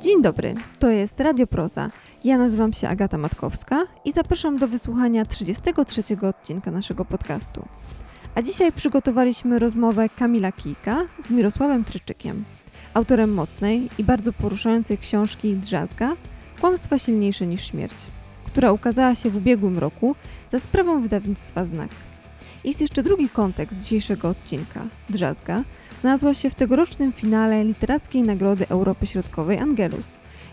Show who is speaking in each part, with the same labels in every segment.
Speaker 1: Dzień dobry, to jest Radio Proza. Ja nazywam się Agata Matkowska i zapraszam do wysłuchania 33 odcinka naszego podcastu. A dzisiaj przygotowaliśmy rozmowę Kamila Kijka z Mirosławem Tryczykiem, autorem mocnej i bardzo poruszającej książki Drzazga Kłamstwa silniejsze niż śmierć, która ukazała się w ubiegłym roku za sprawą wydawnictwa Znak. Jest jeszcze drugi kontekst dzisiejszego odcinka. Drzazga znalazła się w tegorocznym finale Literackiej Nagrody Europy Środkowej Angelus.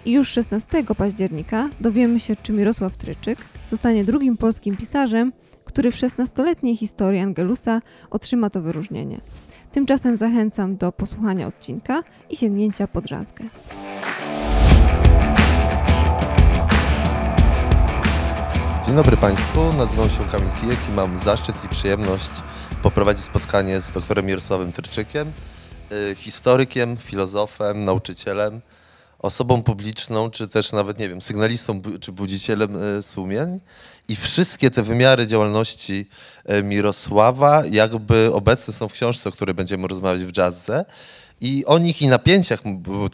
Speaker 1: I już 16 października dowiemy się, czy Mirosław Tryczyk zostanie drugim polskim pisarzem, który w 16-letniej historii Angelusa otrzyma to wyróżnienie. Tymczasem zachęcam do posłuchania odcinka i sięgnięcia po drzazgę.
Speaker 2: Dzień dobry Państwu, nazywam się Kamil Kijek i mam zaszczyt i przyjemność poprowadzić spotkanie z doktorem Mirosławem Tyrczykiem, y, historykiem, filozofem, nauczycielem, osobą publiczną, czy też nawet, nie wiem, sygnalistą czy budzicielem y, sumień. I wszystkie te wymiary działalności y, Mirosława jakby obecne są w książce, o której będziemy rozmawiać w jazzze. I o nich i napięciach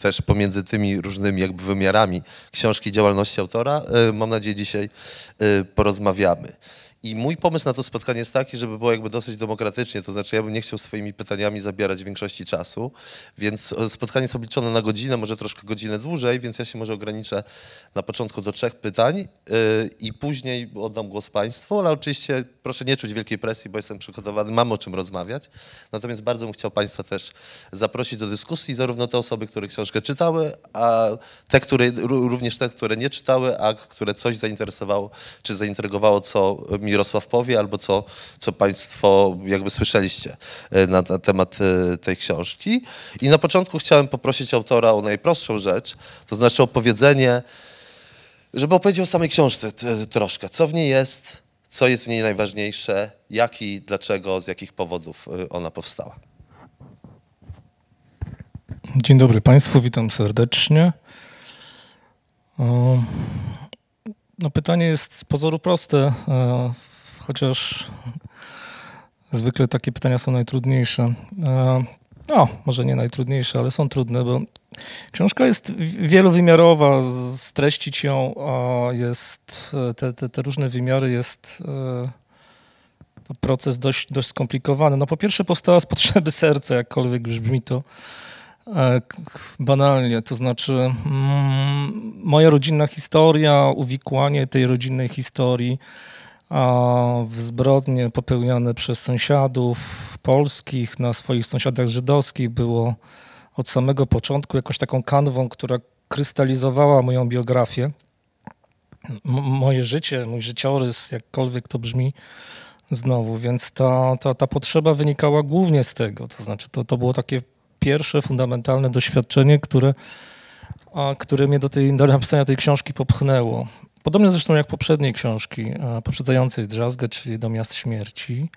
Speaker 2: też pomiędzy tymi różnymi jakby wymiarami książki działalności autora, y, mam nadzieję dzisiaj y, porozmawiamy. I mój pomysł na to spotkanie jest taki, żeby było jakby dosyć demokratycznie, to znaczy ja bym nie chciał swoimi pytaniami zabierać większości czasu, więc e, spotkanie jest obliczone na godzinę, może troszkę godzinę dłużej, więc ja się może ograniczę na początku do trzech pytań yy, i później oddam głos Państwu, ale oczywiście proszę nie czuć wielkiej presji, bo jestem przygotowany, mam o czym rozmawiać. Natomiast bardzo bym chciał Państwa też zaprosić do dyskusji, zarówno te osoby, które książkę czytały, a te, które, ró- również te, które nie czytały, a które coś zainteresowało, czy zaintrygowało, co Mirosław powie, albo co, co Państwo jakby słyszeliście e, na, na temat e, tej książki. I na początku chciałem poprosić autora o najprostszą rzecz, to znaczy opowiedzenie, żeby opowiedział o samej książce troszkę. Co w niej jest, co jest w niej najważniejsze, jak i dlaczego, z jakich powodów e, ona powstała.
Speaker 3: Dzień dobry Państwu, witam serdecznie. No pytanie jest z pozoru proste, chociaż zwykle takie pytania są najtrudniejsze. E, No, może nie najtrudniejsze, ale są trudne, bo książka jest wi- wielowymiarowa, streścić ją jest, e, te, te, te różne wymiary jest e, to proces dość, dość skomplikowany. No po pierwsze powstała z potrzeby serca, jakkolwiek brzmi to banalnie, to znaczy mm, moja rodzinna historia, uwikłanie tej rodzinnej historii w zbrodnie popełniane przez sąsiadów polskich na swoich sąsiadach żydowskich było od samego początku jakoś taką kanwą, która krystalizowała moją biografię, moje życie, mój życiorys, jakkolwiek to brzmi znowu, więc ta, ta, ta potrzeba wynikała głównie z tego, to znaczy to, to było takie pierwsze fundamentalne doświadczenie, które, a, które mnie do, tej, do napisania tej książki popchnęło. Podobnie zresztą jak poprzedniej książki, a, poprzedzającej Drzazgę, czyli Do miast śmierci.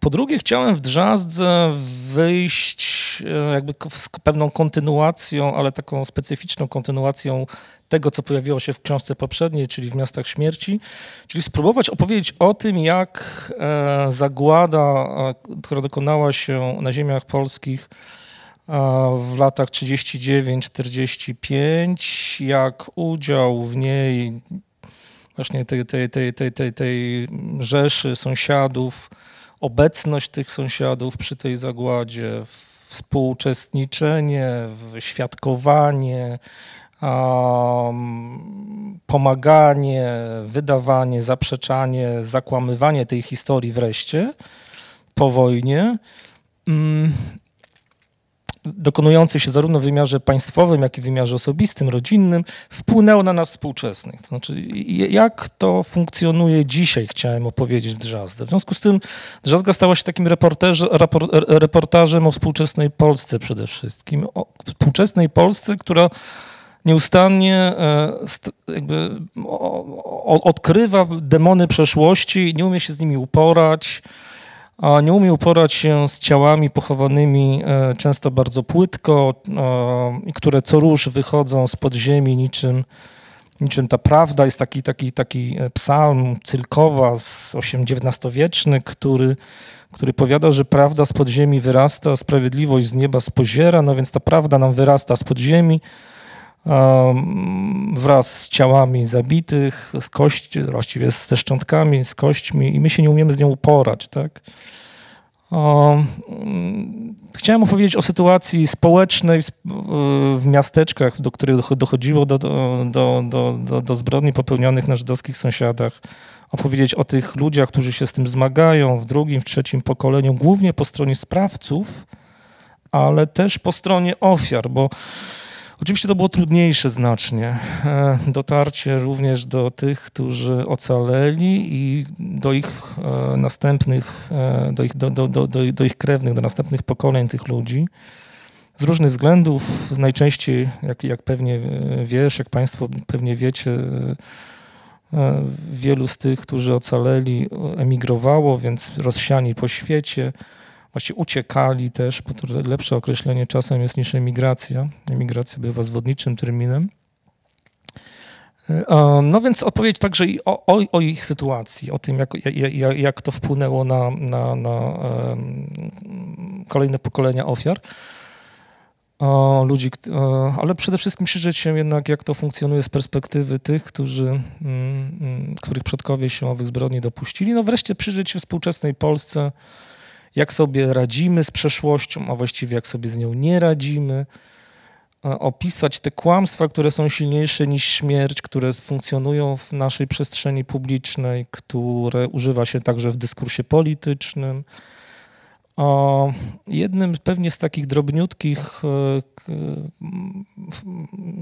Speaker 3: Po drugie, chciałem w Drzazdze wyjść e, jakby z pewną kontynuacją, ale taką specyficzną kontynuacją tego, co pojawiło się w książce poprzedniej, czyli w Miastach Śmierci, czyli spróbować opowiedzieć o tym, jak e, zagłada, e, która dokonała się na ziemiach polskich e, w latach 39-45, jak udział w niej właśnie tej, tej, tej, tej, tej, tej rzeszy sąsiadów, obecność tych sąsiadów przy tej zagładzie, współuczestniczenie, świadkowanie, um, pomaganie, wydawanie, zaprzeczanie, zakłamywanie tej historii wreszcie po wojnie, mm, dokonującej się zarówno w wymiarze państwowym, jak i w wymiarze osobistym, rodzinnym, wpłynęło na nas współczesnych. To znaczy, jak to funkcjonuje dzisiaj, chciałem opowiedzieć w Drzazdę. W związku z tym Drzazga stała się takim reportażem o współczesnej Polsce przede wszystkim. O współczesnej Polsce, która nieustannie e, jakby odkrywa demony przeszłości nie umie się z nimi uporać, a nie umie uporać się z ciałami pochowanymi e, często bardzo płytko, e, które co róż wychodzą z podziemi niczym niczym ta prawda. Jest taki, taki, taki e, psalm Cylkowa z XIX-wieczny, który, który powiada, że prawda z podziemi wyrasta, sprawiedliwość z nieba spoziera, no więc ta prawda nam wyrasta z podziemi um, wraz z ciałami zabitych, z kości, właściwie ze szczątkami, z kośćmi i my się nie umiemy z nią uporać, tak? Chciałem opowiedzieć o sytuacji społecznej w, miasteczkach, do których dochodziło do, do, do, do, do zbrodni popełnionych na żydowskich sąsiadach. Opowiedzieć o tych ludziach, którzy się z tym zmagają w drugim, w trzecim pokoleniu, głównie po stronie sprawców, ale też po stronie ofiar, bo Oczywiście to było trudniejsze znacznie. E, dotarcie również do tych, którzy ocaleli i do ich e, następnych, e, do ich, do, do, do, do ich krewnych, do następnych pokoleń tych ludzi. Z różnych względów, najczęściej, jak, jak pewnie wiesz, jak Państwo pewnie wiecie, wielu z tych, którzy ocaleli, emigrowało, więc rozsiani po świecie właściwie uciekali też, bo to lepsze określenie czasem jest niż emigracja. Emigracja bywa zwodniczym terminem. E, no więc odpowiedź także i o, o, o, ich sytuacji, o tym, jak, jak, jak to wpłynęło na, na, na kolejne pokolenia ofiar. Ludzi, ale przede wszystkim przyjrzeć się jednak, jak to funkcjonuje z perspektywy tych, którzy, mm, mm, których przodkowie się owych zbrodni dopuścili. No wreszcie przyjrzeć się współczesnej Polsce, jak sobie radzimy z przeszłością, a właściwie jak sobie z nią nie radzimy, opisać te kłamstwa, które są silniejsze niż śmierć, które funkcjonują w naszej przestrzeni publicznej, które używa się także w dyskursie politycznym. O jednym pewnie z takich drobniutkich e,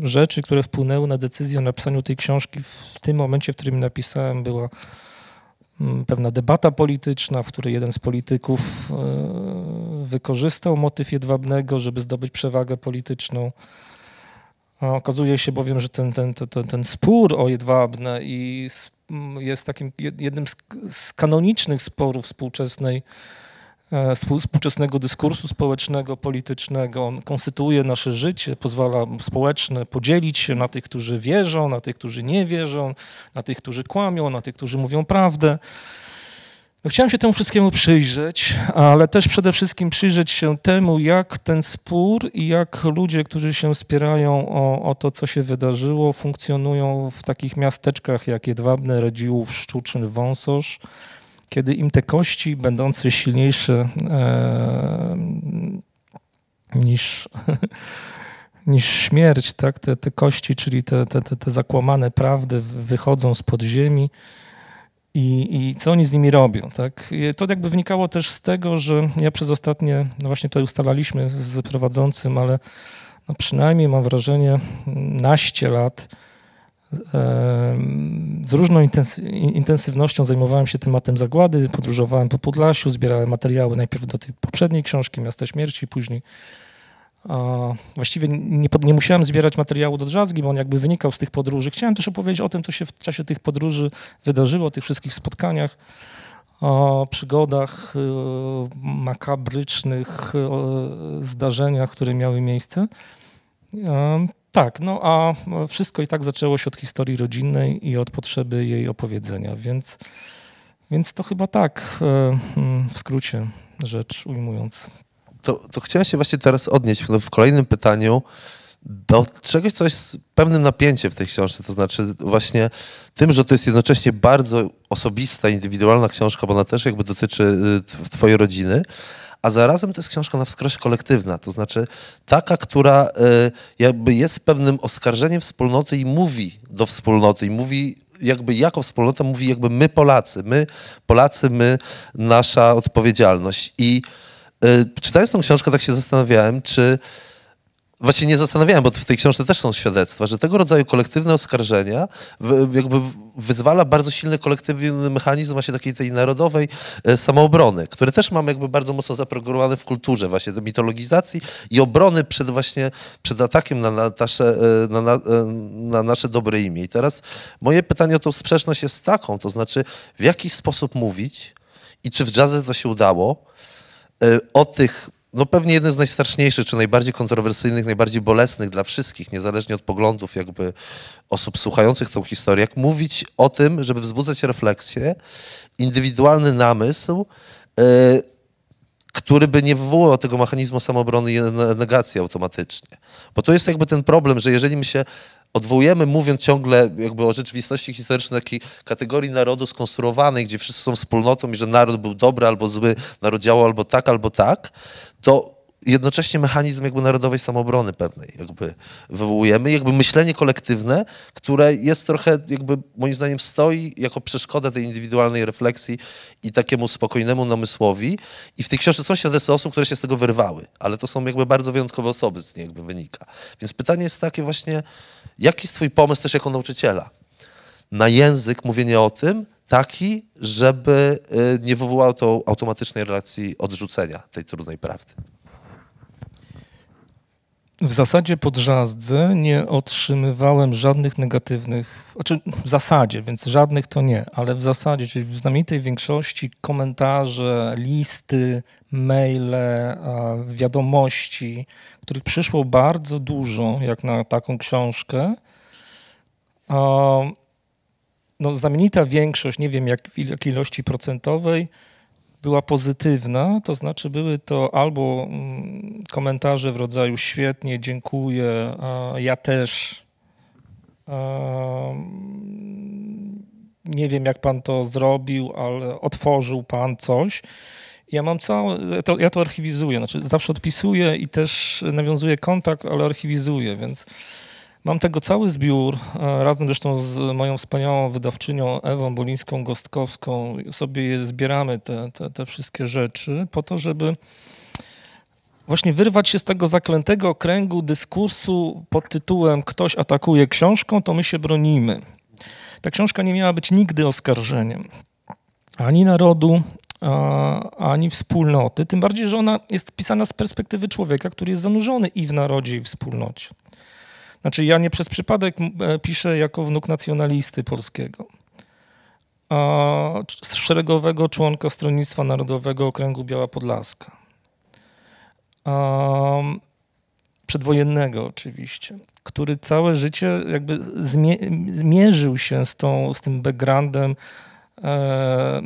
Speaker 3: rzeczy, które wpłynęły na decyzję o napisaniu tej książki w tym momencie, w którym napisałem, była pewna debata polityczna, w której jeden z polityków e, wykorzystał motyw jedwabnego, żeby zdobyć przewagę polityczną. Okazuje się bowiem, że ten, ten, ten, ten spór o jedwabne i jest takim jednym z, kanonicznych sporów współczesnej współczesnego dyskursu społecznego, politycznego. On konstytuuje nasze życie, pozwala społeczne podzielić się na tych, którzy wierzą, na tych, którzy nie wierzą, na tych, którzy kłamią, na tych, którzy mówią prawdę. No, chciałem się temu wszystkiemu przyjrzeć, ale też przede wszystkim przyjrzeć się temu, jak ten spór i jak ludzie, którzy się wspierają o, o to, co się wydarzyło, funkcjonują w takich miasteczkach jak Jedwabne, Radziłów, Szczuczyn, Wąsosz, kiedy im te kości, będące silniejsze e, niż, niż śmierć, tak? te, te kości, czyli te, te, te, zakłamane prawdy wychodzą z podziemi i, i co oni z nimi robią. Tak? To jakby wynikało też z tego, że ja przez ostatnie, no właśnie to ustalaliśmy z prowadzącym, ale no przynajmniej mam wrażenie naście lat, z różną intensywnością zajmowałem się tematem zagłady, podróżowałem po Podlasiu, zbierałem materiały najpierw do tej poprzedniej książki Miasta Śmierci, później właściwie nie, nie, musiałem zbierać materiału do drzazgi, bo on jakby wynikał z tych podróży. Chciałem też opowiedzieć o tym, co się w czasie tych podróży wydarzyło, o tych wszystkich spotkaniach, o przygodach, y, makabrycznych zdarzeniach, które miały miejsce. Tak, no a wszystko i tak zaczęło się od historii rodzinnej i od potrzeby jej opowiedzenia, więc, więc to chyba tak e, mm, w skrócie rzecz ujmując.
Speaker 2: To, to chciałem się właśnie teraz odnieść w kolejnym pytaniu do czegoś, co jest pewnym napięciem w tej książce, to znaczy właśnie tym, że to jest jednocześnie bardzo osobista, indywidualna książka, bo ona też jakby dotyczy y, twojej rodziny, a zarazem to jest książka na wskroś kolektywna, to znaczy taka, która e, jakby jest pewnym oskarżeniem wspólnoty i mówi do wspólnoty i mówi jakby jako wspólnota mówi jakby my Polacy, my Polacy, my nasza odpowiedzialność. I e, czytając tą książkę tak się zastanawiałem, czy właśnie nie zastanawiałem, bo w tej książce też są świadectwa, że tego rodzaju kolektywne oskarżenia jakby wyzwala bardzo silny kolektywny mechanizm właśnie takiej tej narodowej e, samoobrony, który też mamy jakby bardzo mocno zaprogramowany w kulturze właśnie mitologizacji i obrony przed właśnie przed atakiem na, na, nasze, e, na, na, e, na nasze dobre imię. I teraz moje pytanie o tą sprzeczność jest taką, to znaczy w jaki sposób mówić i czy w jazzie to się udało o tych no pewnie jeden z najstraszniejszych, czy najbardziej kontrowersyjnych, najbardziej bolesnych dla wszystkich, niezależnie od poglądów jakby osób słuchających tą historię, jak mówić o tym, żeby wzbudzać refleksję, indywidualny namysł, e, który by nie wywołał tego mechanizmu samoobrony i ne- negacji automatycznie. Bo to jest jakby ten problem, że jeżeli my się odwołujemy, mówiąc ciągle jakby o rzeczywistości historycznej, takiej kategorii narodu skonstruowanej, gdzie wszyscy są wspólnotą i że naród był dobry albo zły, naród działał albo tak, albo tak, to jednocześnie mechanizm jakby narodowej samoobrony pewnej jakby wywołujemy, jakby myślenie kolektywne, które jest trochę jakby moim zdaniem stoi jako przeszkoda tej indywidualnej refleksji i takiemu spokojnemu namysłowi i w tej książce są świadectwa osób, które się z tego wyrwały, ale to są jakby bardzo wyjątkowe osoby z niej jakby wynika. Więc pytanie jest takie właśnie, jaki jest twój pomysł też jako nauczyciela na język, mówienie o tym, taki, żeby y, nie wywołało to automatycznej relacji odrzucenia tej trudnej prawdy.
Speaker 3: W zasadzie po drzazdze nie otrzymywałem żadnych negatywnych, znaczy w zasadzie, więc żadnych to nie, ale w zasadzie, czyli w znamienitej większości komentarze, listy, maile, wiadomości, których przyszło bardzo dużo, jak na taką książkę. No, znamienita większość, nie wiem jak, jakiej ilości procentowej, była pozytywna, to znaczy były to albo mm, komentarze w rodzaju świetnie, dziękuję, ja też. mm, Nie wiem, jak pan to zrobił, ale otworzył pan coś. Ja mam całe, to, ja to archiwizuję, znaczy zawsze odpisuję i też nawiązuję kontakt, ale archiwizuję, więc mam tego cały zbiór, e, razem zresztą z moją wspaniałą wydawczynią Ewą Bolińską-Gostkowską sobie zbieramy te, te, te wszystkie rzeczy po to, żeby właśnie wyrwać się z tego zaklętego kręgu dyskursu pod tytułem ktoś atakuje książką, to my się bronimy. Ta książka nie miała być nigdy oskarżeniem ani narodu, ani wspólnoty, tym bardziej, że ona jest pisana z perspektywy człowieka, który jest zanurzony i w narodzie, i w wspólnocie. Znaczy, ja nie przez przypadek e, piszę jako wnuk nacjonalisty polskiego, a szeregowego członka Stronnictwa Narodowego Okręgu Biała Podlaska. Przedwojennego oczywiście, który całe życie jakby zmie, zmierzył się z, tą, z tym backgroundem e,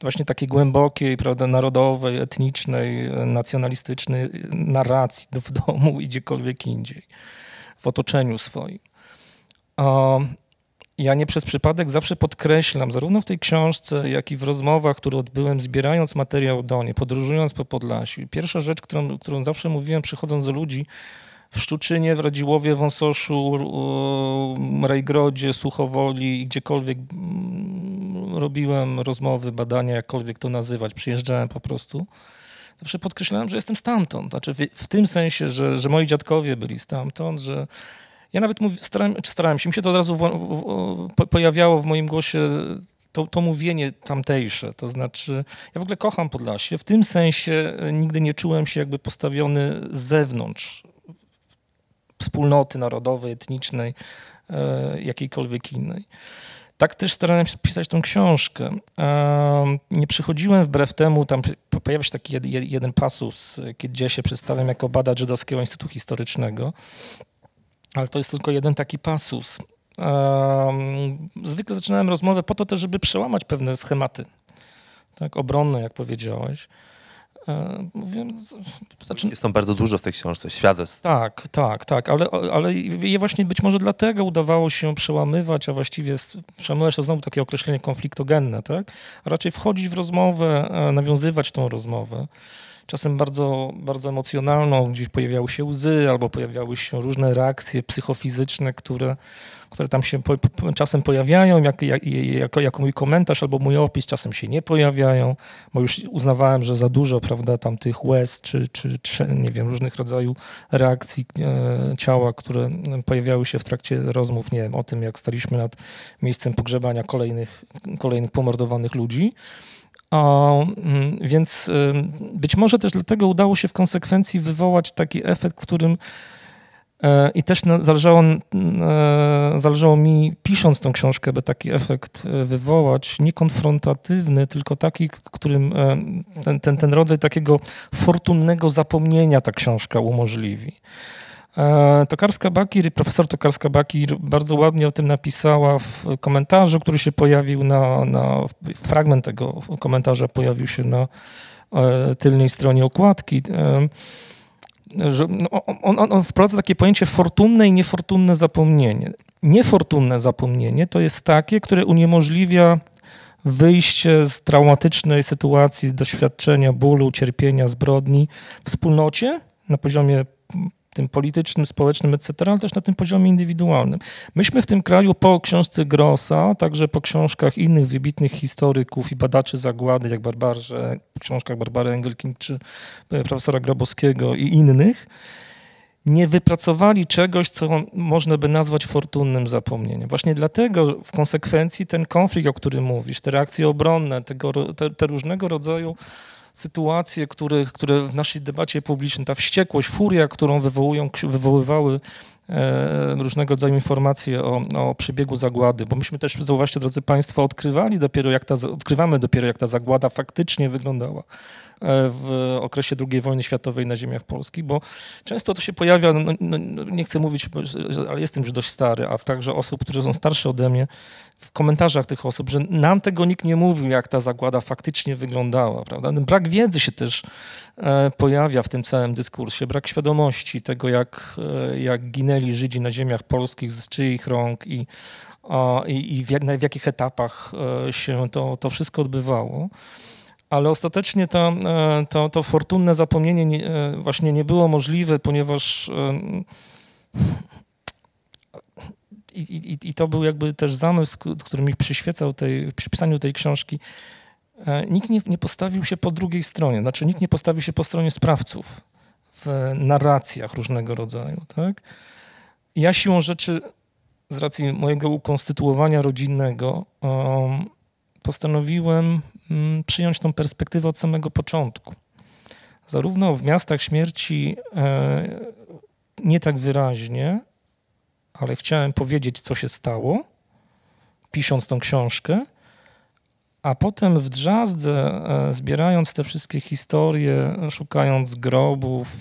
Speaker 3: właśnie takiej głębokiej, prawda, narodowej, etnicznej, e, nacjonalistycznej narracji do, w domu i gdziekolwiek indziej, w otoczeniu swoim. Ja nie przez przypadek zawsze podkreślam, zarówno w tej książce, jak i w rozmowach, które odbyłem, zbierając materiał do niej, podróżując po Podlasiu. Pierwsza rzecz, którą, którą zawsze mówiłem, przychodząc do ludzi, w Szczuczynie, w Radziłowie, Wąsoszu, Rejgrodzie, Suchowoli gdziekolwiek mm, robiłem rozmowy, badania, jakkolwiek to nazywać, przyjeżdżałem po prostu. Zawsze podkreślałem, że jestem stamtąd. Znaczy w, w tym sensie, że, że moi dziadkowie byli stamtąd, że ja nawet starałem, czy starałem się, mi się to od razu w, w, po, pojawiało w moim głosie to, to mówienie tamtejsze. To znaczy, ja w ogóle kocham Podlasie. W tym sensie e, nigdy nie czułem się jakby postawiony z zewnątrz wspólnoty narodowej, etnicznej, e, jakiejkolwiek innej. Tak też starałem się pisać tą książkę. Nie przychodziłem wbrew temu, tam po- pojawia się taki jed, jed- jeden pasus, gdzie się przedstawiam jako badacz Żydowskiego Instytutu Historycznego, ale to jest tylko jeden taki pasus. Zwykle zaczynałem rozmowę po to też, żeby przełamać pewne schematy, tak, obronne, jak powiedziałeś. E,
Speaker 2: Jest tam bardzo dużo w tej książce, świadectw.
Speaker 3: tak, tak, tak, ale, ale je właśnie być może dlatego udawało się przełamywać, a właściwie przełamywać to znowu takie określenie konfliktogenne, tak? A raczej wchodzić w rozmowę, e, nawiązywać tą rozmowę. Czasem bardzo, bardzo emocjonalną, gdzieś pojawiały się łzy albo pojawiały się różne reakcje psychofizyczne, które, które tam się po, po, czasem pojawiają jak, jak, jako, jako mój komentarz albo mój opis, czasem się nie pojawiają, bo już uznawałem, że za dużo, prawda, tam tych łez czy, czy, czy nie wiem, różnych rodzajów reakcji e, ciała, które pojawiały się w trakcie rozmów, nie wiem, o tym, jak staliśmy nad miejscem pogrzebania kolejnych, kolejnych pomordowanych ludzi. A, mm, więc ym, być może też dlatego udało się w konsekwencji wywołać taki efekt, w którym E, I też zależało, e, zależało mi, pisząc tą książkę, by taki efekt e, wywołać, nie konfrontatywny, tylko taki, k- którym ten, ten, ten rodzaj takiego fortunnego zapomnienia ta książka umożliwi. E, Tokarska Bakir, profesor Tokarska Bakir bardzo ładnie o tym napisała w komentarzu, który się pojawił na, na fragment tego komentarza pojawił się na e, tylnej stronie okładki. E, że no, on, on, on wprowadza takie pojęcie fortunne i niefortunne zapomnienie. Niefortunne zapomnienie to jest takie, które uniemożliwia wyjście z traumatycznej sytuacji, z doświadczenia bólu, cierpienia, zbrodni w wspólnocie na poziomie tym politycznym, społecznym, etc., ale też na tym poziomie indywidualnym. Myśmy w tym kraju po książce Grossa, także po książkach innych wybitnych historyków i badaczy zagłady, jak Barbarze, książkach Barbary Engelking czy e, profesora Grabowskiego i innych, nie wypracowali czegoś, co można by nazwać fortunnym zapomnieniem. Właśnie dlatego w konsekwencji ten konflikt, o którym mówisz, te reakcje obronne, tego, te, te różnego rodzaju sytuacje, które, które w naszej debacie publicznej, ta wściekłość, furia, którą wywołują, wywoływały różnego rodzaju informacje o, o przebiegu zagłady, bo myśmy też, zauważcie, drodzy Państwo, odkrywali dopiero, jak ta, odkrywamy dopiero, jak ta zagłada faktycznie wyglądała e, w okresie II wojny światowej na ziemiach polskich, bo często to się pojawia, no, no, no, nie chcę mówić, ale jestem już dość stary, a także osób, które są starsze ode mnie, w komentarzach tych osób, że nam tego nikt nie mówił, jak ta zagłada faktycznie wyglądała, prawda? Brak wiedzy się też e, pojawia w tym całym dyskursie, brak świadomości tego, jak, e, jak ginęli Żydzi na ziemiach polskich, z czyich rąk i, i, i w, w jakich etapach e, się to, to wszystko odbywało. Ale ostatecznie to, e, to, to fortunne zapomnienie nie, e, właśnie nie było możliwe, ponieważ i, i, I to był jakby też zamysł, który mi przyświecał tej, przy pisaniu tej książki. Nikt nie, nie postawił się po drugiej stronie, znaczy nikt nie postawił się po stronie sprawców w narracjach różnego rodzaju. Tak? Ja siłą rzeczy, z racji mojego ukonstytuowania rodzinnego, em, postanowiłem mm, przyjąć tą perspektywę od samego początku. Zarówno w miastach śmierci e, nie tak wyraźnie, ale chciałem powiedzieć, co się stało, pisząc tą książkę, a potem w drzazdze, zbierając te wszystkie historie, szukając grobów,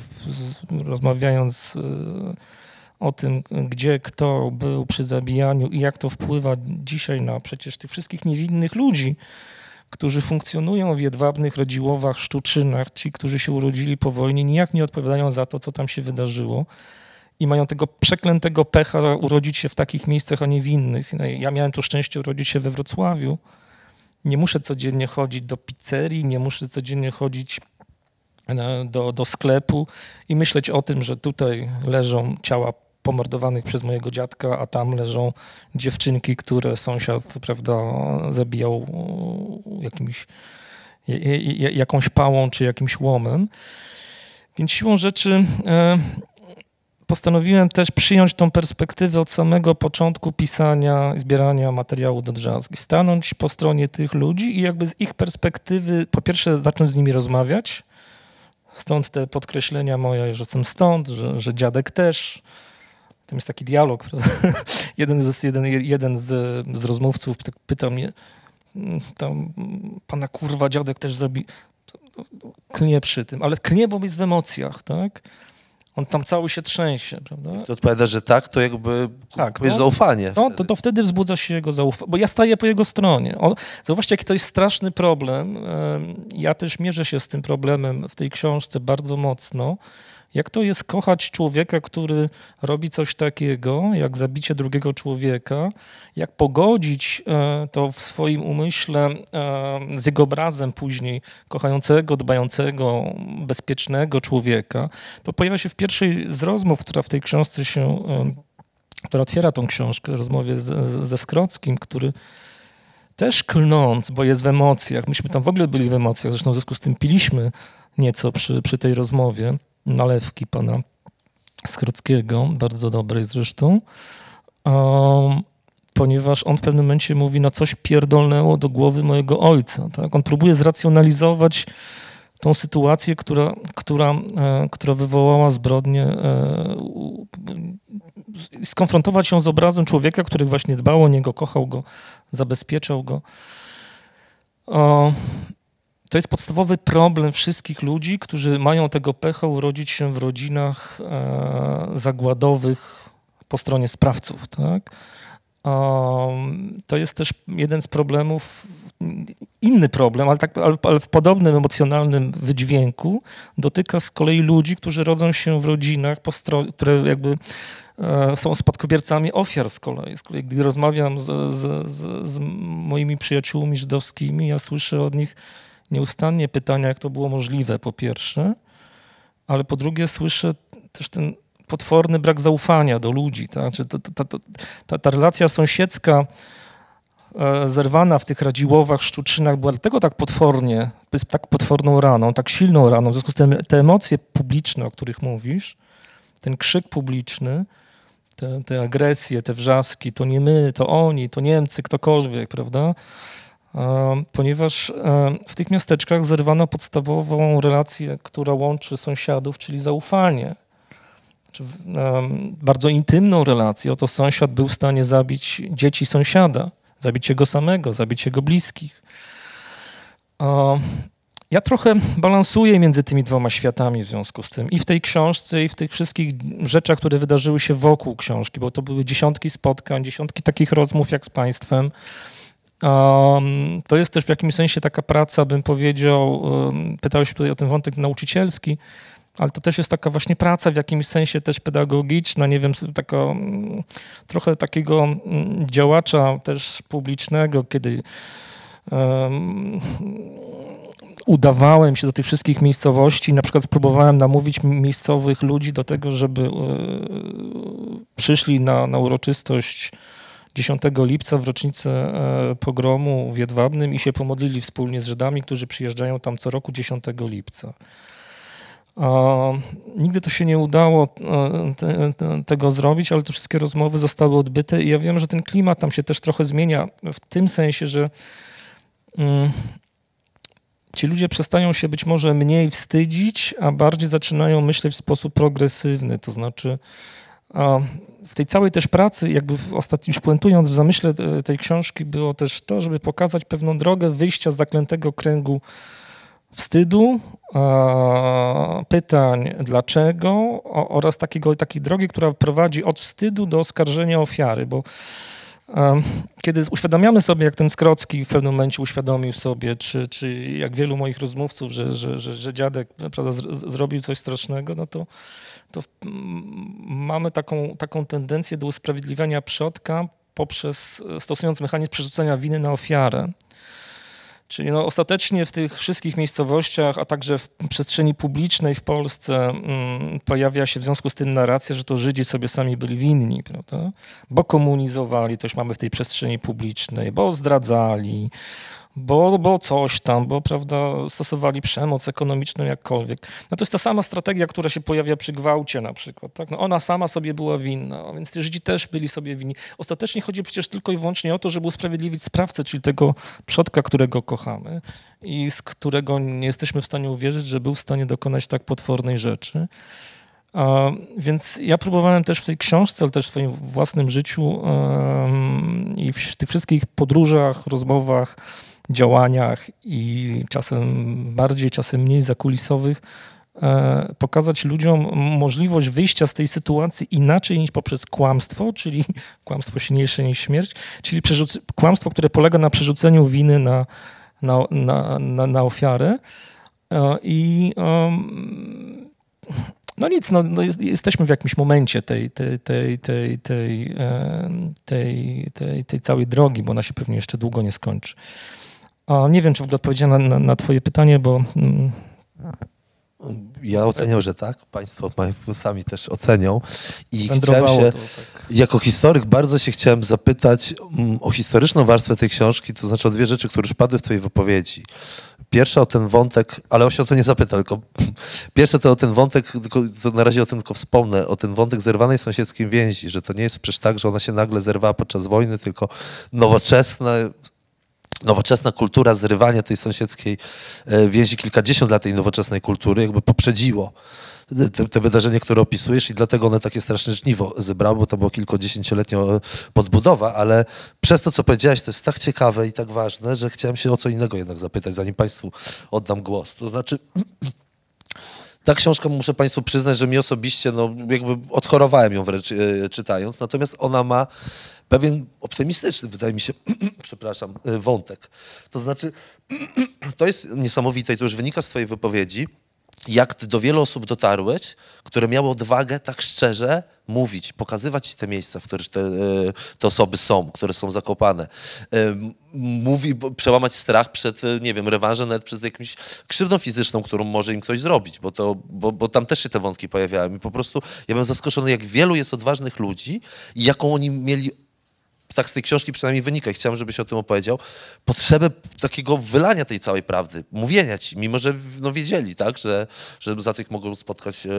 Speaker 3: rozmawiając e, o tym, gdzie kto był przy zabijaniu i jak to wpływa dzisiaj na przecież tych wszystkich niewinnych ludzi, którzy funkcjonują w jedwabnych Radziłowach, Szczuczynach, ci, którzy się urodzili po wojnie, nijak nie odpowiadają za to, co tam się wydarzyło i mają tego przeklętego pecha urodzić się w takich miejscach, a nie w innych. No, Ja miałem to szczęście urodzić się we Wrocławiu. Nie muszę codziennie chodzić do pizzerii, nie muszę codziennie chodzić na- do, do sklepu i myśleć o tym, że tutaj leżą ciała pomordowanych przez mojego dziadka, a tam leżą dziewczynki, które sąsiad, prawda, zabijał jakimś, j- j- jakąś pałą czy jakimś łomem. Więc siłą rzeczy e, postanowiłem też przyjąć tą perspektywę od samego początku pisania i zbierania materiału do drzazgi. Stanąć po stronie tych ludzi i jakby z ich perspektywy, po pierwsze zacząć z nimi rozmawiać, stąd te podkreślenia moje, że jestem stąd, że, że dziadek też. Tam jest taki dialog. jeden z, jeden, jeden z, z rozmówców tak pyta mnie, mm, tam, mm, pana kurwa dziadek też zrobi, klnie przy tym, ale klnie, bo jest w emocjach, tak? On tam cały się trzęsie, prawda?
Speaker 2: To odpowiada, że tak, to jakby
Speaker 3: Tak, to-
Speaker 2: zaufanie.
Speaker 3: No, to, to wtedy wzbudza się jego zaufanie, bo ja staję po jego stronie. On, zauważcie, jaki to jest straszny problem. Em, Ja też mierzę się z tym problemem w tej książce bardzo mocno. Jak to jest kochać człowieka, który robi coś takiego, jak zabicie drugiego człowieka, jak pogodzić e, to w swoim umyśle e, z jego obrazem później kochającego, dbającego, bezpiecznego człowieka, to pojawia się w pierwszej z rozmów, która w tej książce się em, która otwiera tą książkę, rozmowie z, ze Skrockim, który też klnąc, bo jest w emocjach, myśmy tam w ogóle byli w emocjach, zresztą w związku z tym piliśmy nieco przy, przy tej rozmowie, nalewki pana Skrockiego, bardzo dobrej zresztą, um, ponieważ on w pewnym momencie mówi, no coś pierdolnęło do głowy mojego ojca. Tak? On próbuje zracjonalizować tą sytuację, która, która, e, która wywołała zbrodnię, e, u- skonfrontować ją z obrazem człowieka, który właśnie dbał o niego, kochał go, zabezpieczał go. O, to jest podstawowy problem wszystkich ludzi, którzy mają tego pecha urodzić się w rodzinach e, zagładowych po stronie sprawców. Tak? Um, to jest też jeden z problemów, inny problem, ale, tak, ale, ale w podobnym emocjonalnym wydźwięku dotyka z kolei ludzi, którzy rodzą się w rodzinach, które jakby e, są spadkobiercami ofiar z kolei. Z kolei gdy rozmawiam z, z, z, z moimi przyjaciółmi żydowskimi, ja słyszę od nich nieustannie pytania, jak to było możliwe, po pierwsze, ale po drugie słyszę też ten potworny brak zaufania do ludzi. Tak? Czy to, ta, ta relacja sąsiedzka e, zerwana w tych Radziłowach, Szczuczynach była dlatego tak potwornie, tak potworną raną, tak silną raną. W związku z tym te emocje publiczne, o których mówisz, ten krzyk publiczny, te, te agresje, te wrzaski, to nie my, to oni, to Niemcy, ktokolwiek, prawda? Ponieważ w tych miasteczkach zerwano podstawową relację, która łączy sąsiadów, czyli zaufanie bardzo intymną relację. Oto sąsiad był w stanie zabić dzieci sąsiada, zabić jego samego, zabić jego bliskich. Ja trochę balansuję między tymi dwoma światami w związku z tym. I w tej książce, i w tych wszystkich rzeczach, które wydarzyły się wokół książki, bo to były dziesiątki spotkań, dziesiątki takich rozmów jak z Państwem. Um, to jest też w jakimś sensie taka praca, bym powiedział, um, pytałeś tutaj o ten wątek nauczycielski, ale to też jest taka właśnie praca w jakimś sensie też pedagogiczna, nie wiem, taka, trochę takiego działacza też publicznego, kiedy em, udawałem się do tych wszystkich miejscowości, na przykład próbowałem namówić miejscowych ludzi do tego, żeby e, przyszli na, na uroczystość 10 lipca w rocznicę e, pogromu w Jedwabnym i się pomodlili wspólnie z Żydami, którzy przyjeżdżają tam co roku 10 lipca. Nigdy to się nie udało e, te, te, tego zrobić, ale te wszystkie rozmowy zostały odbyte i ja wiem, że ten klimat tam się też trochę zmienia w tym sensie, że mm, ci ludzie przestają się być może mniej wstydzić, a bardziej zaczynają myśleć w sposób progresywny, to znaczy a w tej całej też pracy, jakby w ostatnim, już puentując w zamyśle e, tej książki, było też to, żeby pokazać pewną drogę wyjścia z zaklętego kręgu wstydu, pytań dlaczego oraz takiego, takiej drogi, która prowadzi od wstydu do oskarżenia ofiary, bo kiedy uświadamiamy sobie, jak ten Skrocki w pewnym momencie uświadomił sobie, czy, czy jak wielu moich rozmówców, że, że, że, że dziadek prawda, z, zrobił coś strasznego, no to, to mamy taką, taką tendencję do usprawiedliwiania przodka poprzez e, stosując mechanizm przerzucenia winy na ofiarę. Czyli no, ostatecznie w tych wszystkich miejscowościach, a także w przestrzeni publicznej w Polsce mm, pojawia się w związku z tym narracja, że to Żydzi sobie sami byli winni, prawda? Bo komunizowali, już mamy w tej przestrzeni publicznej, bo zdradzali, bo, bo coś tam, bo prawda, stosowali przemoc ekonomiczną jakkolwiek. No to jest ta sama strategia, która się pojawia przy gwałcie na przykład. Tak? No ona sama sobie była winna, więc ci Żydzi też byli sobie winni. Ostatecznie chodzi przecież tylko i wyłącznie o to, żeby usprawiedliwić sprawcę, czyli tego przodka, którego kochamy i z którego nie jesteśmy w stanie uwierzyć, że był w stanie dokonać tak potwornej rzeczy. Więc ja próbowałem też w tej książce, ale też w swoim własnym życiu i w tych wszystkich podróżach, rozmowach, działaniach i czasem bardziej, czasem mniej zakulisowych, e, pokazać ludziom możliwość wyjścia z tej sytuacji inaczej niż poprzez kłamstwo, czyli kłamstwo silniejsze niż śmierć, czyli kłamstwo, które polega na przerzuceniu winy na, na, na, na, na ofiarę. E, I no nic, no, no jest, jesteśmy w jakimś momencie tej, tej, tej, tej, tej, em, tej, tej, tej całej drogi, bo ona się pewnie jeszcze długo nie skończy. A nie wiem, czy w ogóle odpowiedziałem na, na, na twoje pytanie, bo mm,
Speaker 2: Ja oceniam, że tak. Państwo sami też ocenią. I chciałem się,
Speaker 3: to tak.
Speaker 2: jako historyk bardzo się chciałem zapytać mm, o historyczną warstwę tej książki, to znaczy o dwie rzeczy, które już padły w twojej wypowiedzi. Pierwsza o ten wątek, ale o się o to nie zapyta, tylko pierwsze to o ten wątek, tylko to na razie o tym tylko wspomnę, o ten wątek zerwanej sąsiedzkiej więzi, że to nie jest przecież tak, że ona się nagle zerwała podczas wojny, tylko nowoczesne nowoczesna kultura zrywania tej sąsiedzkiej e, więzi, kilkadziesiąt lat tej nowoczesnej kultury jakby poprzedziło te, te wydarzenie, które opisujesz i dlatego one takie straszne żniwo zebrały, bo to było kilkudziesięcioletnia e, podbudowa, ale przez to, co powiedziałeś, to jest tak ciekawe i tak ważne, że chciałem się o co innego jednak zapytać, zanim Państwu oddam głos. To znaczy... Ta książka, muszę Państwu przyznać, że mi osobiście, no jakby odchorowałem ją wręcz e, czytając, natomiast ona ma pewien optymistyczny, wydaje mi się, przepraszam, e, wątek. To znaczy, to jest niesamowite i to już wynika z Twojej wypowiedzi, jak ty do wielu osób dotarłeś, które miały odwagę tak szczerze mówić, pokazywać te miejsca, w których te, e, te osoby są, które są zakopane. E, Mówi, przełamać strach przed, nie wiem, rewanżem, nawet przed jakimś krzywdą fizyczną, którą może im ktoś zrobić, bo, to, bo, bo tam też się te wątki pojawiały. I po prostu ja byłem zaskoczony, jak wielu jest odważnych ludzi i jaką oni mieli tak z tej książki przynajmniej wynika i chciałem, żebyś o tym opowiedział, potrzebę takiego wylania tej całej prawdy, mówienia ci, mimo że no, wiedzieli, tak, że, że za tych mogą spotkać e,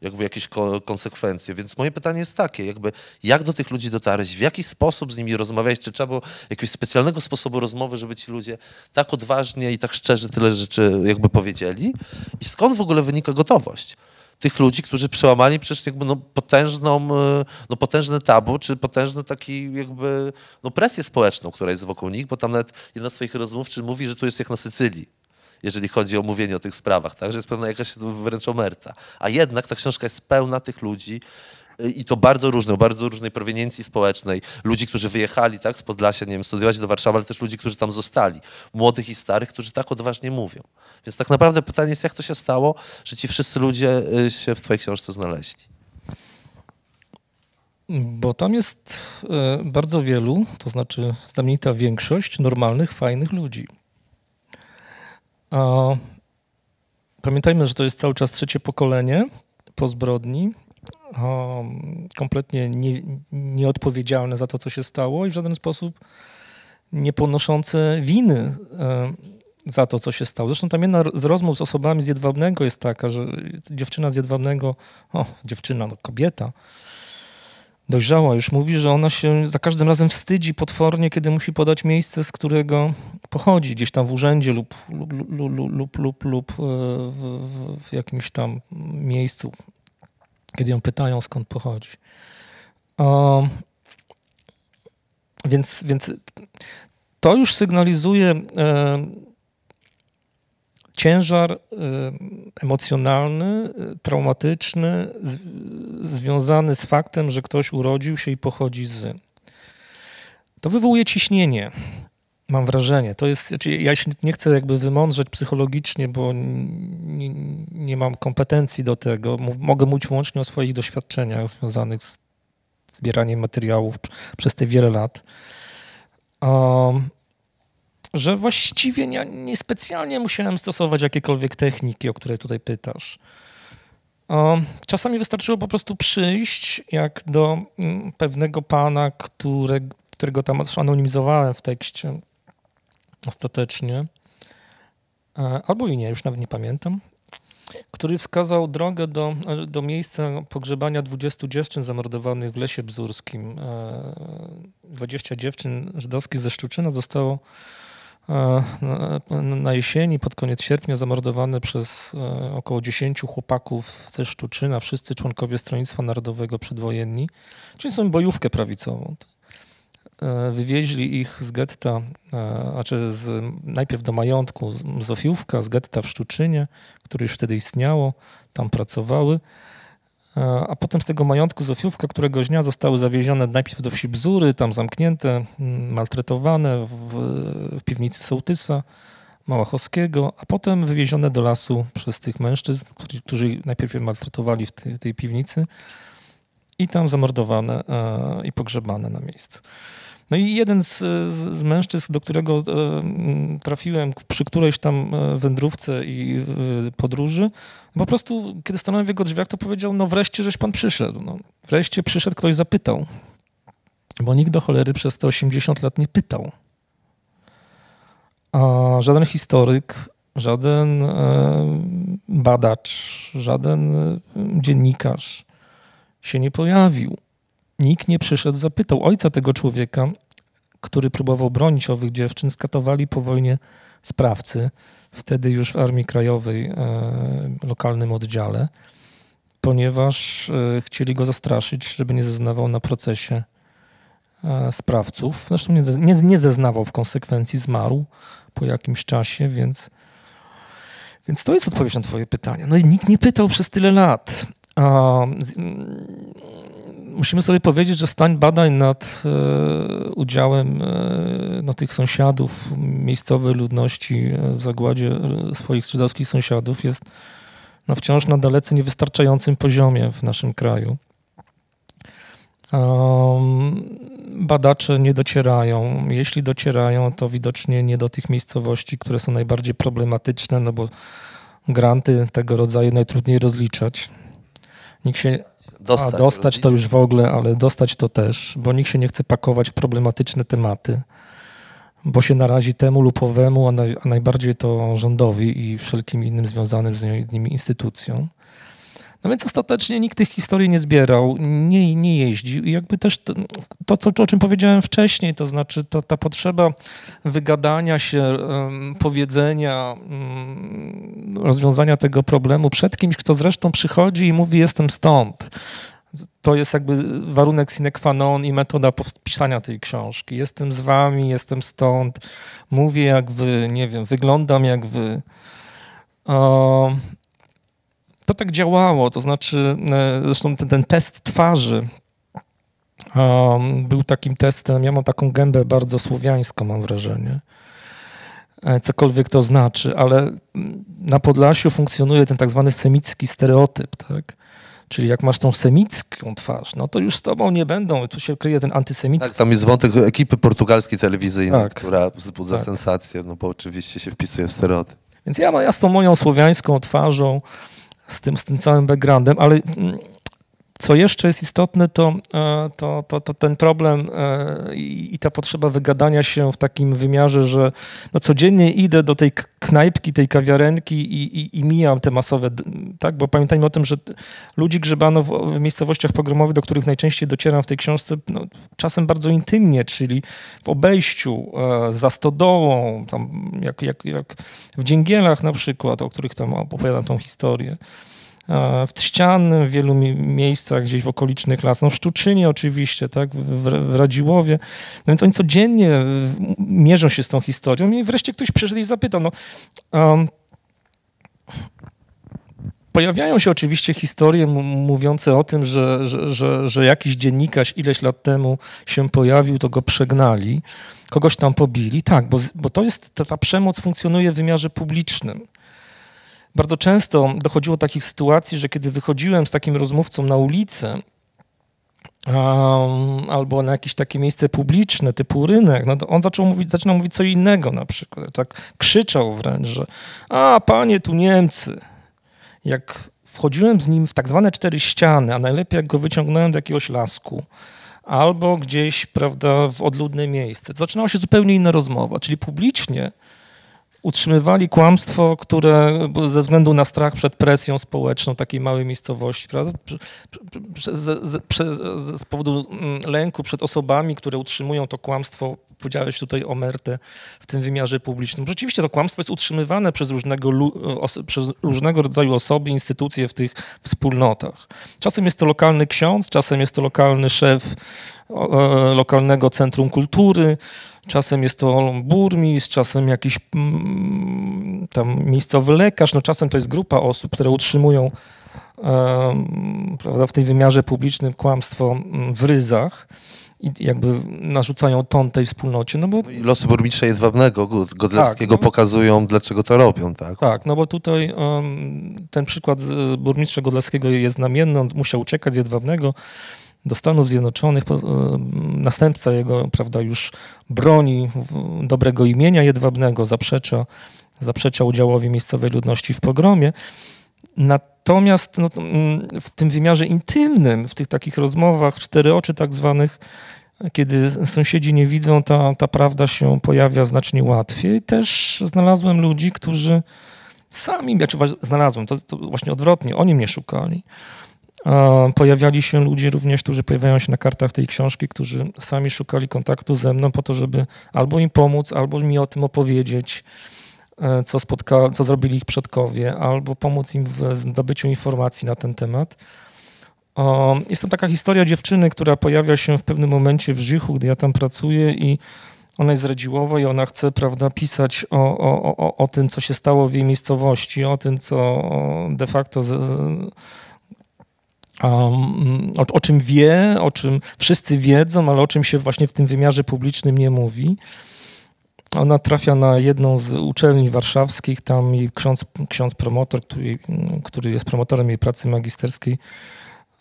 Speaker 2: jakby jakieś ko- konsekwencje. Więc moje pytanie jest takie, jakby jak do tych ludzi dotarłeś, w jaki sposób z nimi rozmawiałeś, czy trzeba było jakiegoś specjalnego sposobu rozmowy, żeby ci ludzie tak odważnie i tak szczerze tyle rzeczy jakby powiedzieli i skąd w ogóle wynika gotowość? Tych ludzi, którzy przełamali przecież jakby no potężną, e, no potężne tabu, czy potężny taki jakby no presję społeczną, która jest wokół nich, bo tam nawet jedna z twoich rozmówczy mówi, że tu jest jak na Sycylii, jeżeli chodzi o mówienie o tych sprawach, tak, że jest pewna jakaś wręcz omerta. A jednak ta książka jest pełna tych ludzi, i to bardzo różne, o bardzo różnej proweniencji społecznej. Ludzi, którzy wyjechali tak, z Podlasia, nie wiem, studiować do Warszawy, ale też ludzi, którzy tam zostali. Młodych i starych, którzy tak odważnie mówią. Więc tak naprawdę pytanie jest, jak to się stało, że ci wszyscy ludzie y, się w twojej książce znaleźli.
Speaker 3: Bo tam jest e, bardzo wielu, to znaczy znamienita większość normalnych, fajnych ludzi. A pamiętajmy, że to jest cały czas trzecie pokolenie po zbrodni, kompletnie nie, nieodpowiedzialne za to, co się stało i w żaden sposób nie ponoszące winy e, za to, co się stało. Zresztą tam jedna z rozmów z osobami z Jedwabnego jest taka, że dziewczyna z Jedwabnego, o, dziewczyna, no kobieta, dojrzała już mówi, że ona się za każdym razem wstydzi potwornie, kiedy musi podać miejsce, z którego pochodzi, gdzieś tam w urzędzie lub, lub, lub, lub, lub, lub, e, w, w jakimś tam miejscu, kiedy ją pytają, skąd pochodzi. Więc, więc to już sygnalizuje e, ciężar e, emocjonalny, traumatyczny, z, związany z faktem, że ktoś urodził się i pochodzi z. To wywołuje ciśnienie. Mam wrażenie. To jest, znaczy ja się nie chcę jakby wymądrzeć psychologicznie, bo nie, nie mam kompetencji do tego. Mogę mówić wyłącznie o swoich doświadczeniach związanych z zbieraniem materiałów przez te wiele lat. Um, że właściwie nie, niespecjalnie musiałem stosować jakiekolwiek techniki, o które tutaj pytasz. Czasami wystarczyło po prostu przyjść, jak do mm, pewnego pana, które, którego tam anonimizowałem w tekście ostatecznie, e, albo i nie, już nawet nie pamiętam, który wskazał drogę do, do miejsca pogrzebania 20 dziewczyn zamordowanych w Lesie Bzurskim. E, 20 dziewczyn żydowskich ze Szczuczyna zostało e, na- jesieni, pod koniec sierpnia zamordowane przez e, około 10 chłopaków ze Szczuczyna, wszyscy członkowie Stronnictwa Narodowego przedwojenni, czyli są bojówkę prawicową. E, Wywieźli ich z getta, e, znaczy z, najpierw do majątku Zofiówka, z getta w Szczuczynie, które już wtedy istniało, tam pracowały, E, a potem z tego majątku Zofiówka, któregoś dnia zostały zawiezione najpierw do wsi Bzury, tam zamknięte, maltretowane w, w piwnicy sołtysa Małachowskiego, a potem wywiezione do lasu przez tych mężczyzn, którzy, którzy najpierw maltretowali w tej, tej piwnicy i tam zamordowane e, i pogrzebane na miejscu. No i jeden z, z, mężczyzn, do którego e, trafiłem przy którejś tam e, wędrówce i podróży, po prostu, kiedy stanąłem w jego drzwiach, to powiedział, no wreszcie, żeś pan przyszedł. No, wreszcie przyszedł, ktoś zapytał. Bo nikt do cholery przez te 80 lat nie pytał. A żaden historyk, żaden badacz, żaden dziennikarz się nie pojawił. Nikt nie przyszedł, zapytał ojca tego człowieka, który próbował bronić owych dziewczyn, skatowali po wojnie sprawcy, wtedy już w Armii Krajowej, e, lokalnym oddziale, ponieważ e, chcieli go zastraszyć, żeby nie zeznawał na procesie e, sprawców. Zresztą nie, nie, nie zeznawał w konsekwencji, zmarł po jakimś czasie, więc, więc to jest odpowiedź na Twoje pytanie. No i nikt nie pytał przez tyle lat. Mm, musimy sobie powiedzieć, że stań badań nad e, udziałem no, tych sąsiadów, miejscowej ludności e, w zagładzie swoich żydowskich sąsiadów jest no, wciąż na dalece niewystarczającym poziomie w naszym kraju. Um, badacze nie docierają. Jeśli docierają, to widocznie nie do tych miejscowości, które są najbardziej problematyczne, no bo granty tego rodzaju najtrudniej rozliczać. Nikt się,
Speaker 2: Dostać,
Speaker 3: a dostać to już w ogóle, ale dostać to też, bo nikt się nie chce pakować w problematyczne tematy, bo się narazi temu lub owemu, a, naj, a najbardziej to rządowi i wszelkim innym związanym z nimi instytucjom. No więc ostatecznie nikt tych historii nie zbierał, nie, nie jeździł i jakby też to, to co, o czym powiedziałem wcześniej, to znaczy to, ta potrzeba wygadania się, powiedzenia, mm, rozwiązania tego problemu przed kimś, kto zresztą przychodzi i mówi jestem stąd. To jest jakby warunek sine qua non i metoda pisania tej książki. Jestem z wami, jestem stąd, mówię jak wy, nie wiem, wyglądam jak wy. O, to tak działało, to znaczy, e, zresztą ten, ten test twarzy um, był takim testem, ja mam taką gębę bardzo słowiańską, mam wrażenie, E, cokolwiek to znaczy, ale mm, na Podlasiu funkcjonuje ten tak zwany semicki stereotyp, tak? Czyli jak masz tą semicką twarz, no to już z tobą nie będą, tu się kryje ten antysemityzm.
Speaker 2: Tak, tam jest wątek ekipy portugalskiej telewizyjnej,
Speaker 3: Tak.
Speaker 2: która wzbudza
Speaker 3: Tak.
Speaker 2: sensację, no bo oczywiście się wpisuje w stereotyp.
Speaker 3: Więc ja, ja z tą moją słowiańską twarzą, z tym, z tym całym backgroundem, ale mm, co jeszcze jest istotne, to, e, to, to, to ten problem e, i ta potrzeba wygadania się w takim wymiarze, że no codziennie idę do tej knajpki, tej kawiarenki i, i, i mijam te masowe, tak? Bo pamiętajmy o tym, że ludzi grzebano w, w miejscowościach pogromowych, do których najczęściej docieram w tej książce, no, czasem bardzo intymnie, czyli w obejściu, e, za stodołą, tam jak, jak, jak w Dzięgielach na przykład, o których tam opowiadam tą historię. W Trzciannym, w wielu mi- miejscach, gdzieś w okolicznych lasach, no w Szczuczynie oczywiście, tak, w, w Radziłowie. No więc oni codziennie mierzą się z tą historią i wreszcie ktoś przyszedł i zapytał, no, um, Pojawiają się oczywiście historie mówiące o tym, że, że, że, że jakiś dziennikarz ileś lat temu się pojawił, to go przegnali, kogoś tam pobili. Tak, bo, bo to jest, ta, ta przemoc funkcjonuje w wymiarze publicznym. Bardzo często dochodziło do takich sytuacji, że kiedy wychodziłem z takim rozmówcą na ulicę, um, albo na jakieś takie miejsce publiczne, typu rynek, no to on zaczął mówić, zaczynał mówić co innego na przykład. Tak krzyczał wręcz, że a panie, tu Niemcy. Jak wchodziłem z nim w tak zwane cztery ściany, a najlepiej jak go wyciągnąłem do jakiegoś lasku, albo gdzieś, prawda, w odludne miejsce, to zaczynała się zupełnie inna rozmowa, czyli publicznie utrzymywali kłamstwo, które ze względu na strach przed presją społeczną takiej małej miejscowości, prawda? Z, powodu mm, lęku przed osobami, które utrzymują to kłamstwo, powiedziałeś tutaj o Mertę w tym wymiarze publicznym. Rzeczywiście to kłamstwo jest utrzymywane przez różnego, przez różnego rodzaju osoby, instytucje w tych wspólnotach. Czasem jest to lokalny ksiądz, czasem jest to lokalny szef e, lokalnego centrum kultury, Czasem jest to burmistrz, czasem jakiś mm, tam miejscowy lekarz, no czasem to jest grupa osób, które utrzymują prawda, w tej wymiarze publicznym kłamstwo mm, w ryzach i jakby narzucają ton tej wspólnocie, no bo
Speaker 2: No i losy burmistrza Jedwabnego, Go- Godlewskiego
Speaker 3: Tak, no.
Speaker 2: pokazują, dlaczego to robią, tak?
Speaker 3: tak, no bo tutaj em, ten przykład burmistrza Godlewskiego jest znamienny, on musiał uciekać z Jedwabnego do Stanów Zjednoczonych, em, następca jego, prawda, już broni dobrego imienia Jedwabnego, zaprzecza, zaprzecza udziałowi miejscowej ludności w pogromie. Natomiast no, mm, w tym wymiarze intymnym, w tych takich rozmowach, cztery oczy tak zwanych, kiedy sąsiedzi nie widzą, ta, ta prawda się pojawia znacznie łatwiej. Też znalazłem ludzi, którzy sami, znaczy znalazłem, to, to właśnie odwrotnie, oni mnie szukali. Pojawiali się ludzie również, którzy pojawiają się na kartach tej książki, którzy sami szukali kontaktu ze mną po to, żeby albo im pomóc, albo mi o tym opowiedzieć, e, co, spotka, co zrobili ich przodkowie, albo pomóc im w zdobyciu informacji na ten temat. Jest tam taka historia dziewczyny, która pojawia się w pewnym momencie w Żychu, gdy ja tam pracuję i ona jest Radziłowa i ona chce, prawda, pisać o, o, o, o tym, co się stało w jej miejscowości, o tym, co de facto z, o, o czym wie, o czym wszyscy wiedzą, ale o czym się właśnie w tym wymiarze publicznym nie mówi. Ona trafia na jedną z uczelni warszawskich, tam jej ksiądz, ksiądz promotor, który, który jest promotorem jej pracy magisterskiej,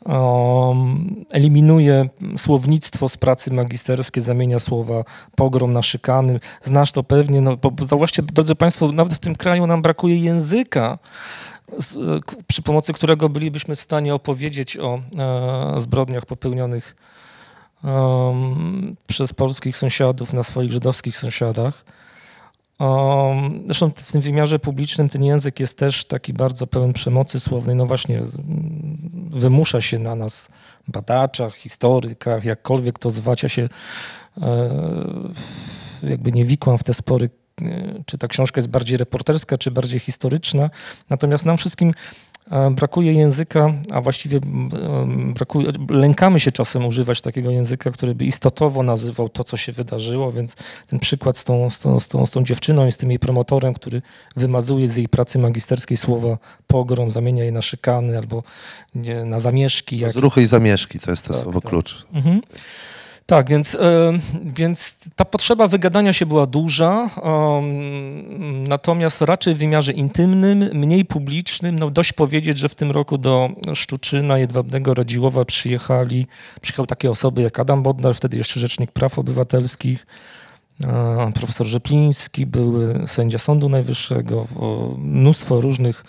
Speaker 3: um, eliminuje słownictwo z pracy magisterskiej, zamienia słowa pogrom na szykany. Znasz to pewnie, no bo bo zauważcie, drodzy Państwo, nawet w tym kraju nam brakuje języka, przy pomocy którego bylibyśmy w stanie opowiedzieć o e, zbrodniach popełnionych przez polskich sąsiadów na swoich żydowskich sąsiadach. Zresztą w tym wymiarze publicznym ten język jest też taki bardzo pełen przemocy słownej. No właśnie, wymusza się na nas, badaczach, historykach, jakkolwiek to zwać. Ja się e, jakby nie wikłam w te spory, czy ta książka jest bardziej reporterska, czy bardziej historyczna. Natomiast nam wszystkim e, brakuje języka, a właściwie em, brakuje, lękamy się czasem używać takiego języka, który by istotowo nazywał to, co się wydarzyło, więc ten przykład z tą, z tą, z tą, z tą dziewczyną i z tym jej promotorem, który wymazuje z jej pracy magisterskiej słowa pogrom, zamienia je na szykany albo nie, na zamieszki. Jak,
Speaker 2: Zruchy i zamieszki to jest to
Speaker 3: Tak,
Speaker 2: słowo
Speaker 3: tak.
Speaker 2: klucz.
Speaker 3: Mhm. Tak, więc, e, więc ta potrzeba wygadania się była duża, um, natomiast raczej w wymiarze intymnym, mniej publicznym. No dość powiedzieć, że w tym roku do Szczuczyna, Jedwabnego, Radziłowa przyjechali, przyjechały takie osoby jak Adam Bodnar, wtedy jeszcze Rzecznik Praw Obywatelskich, e, profesor Rzepliński, były sędzia Sądu Najwyższego, mnóstwo różnych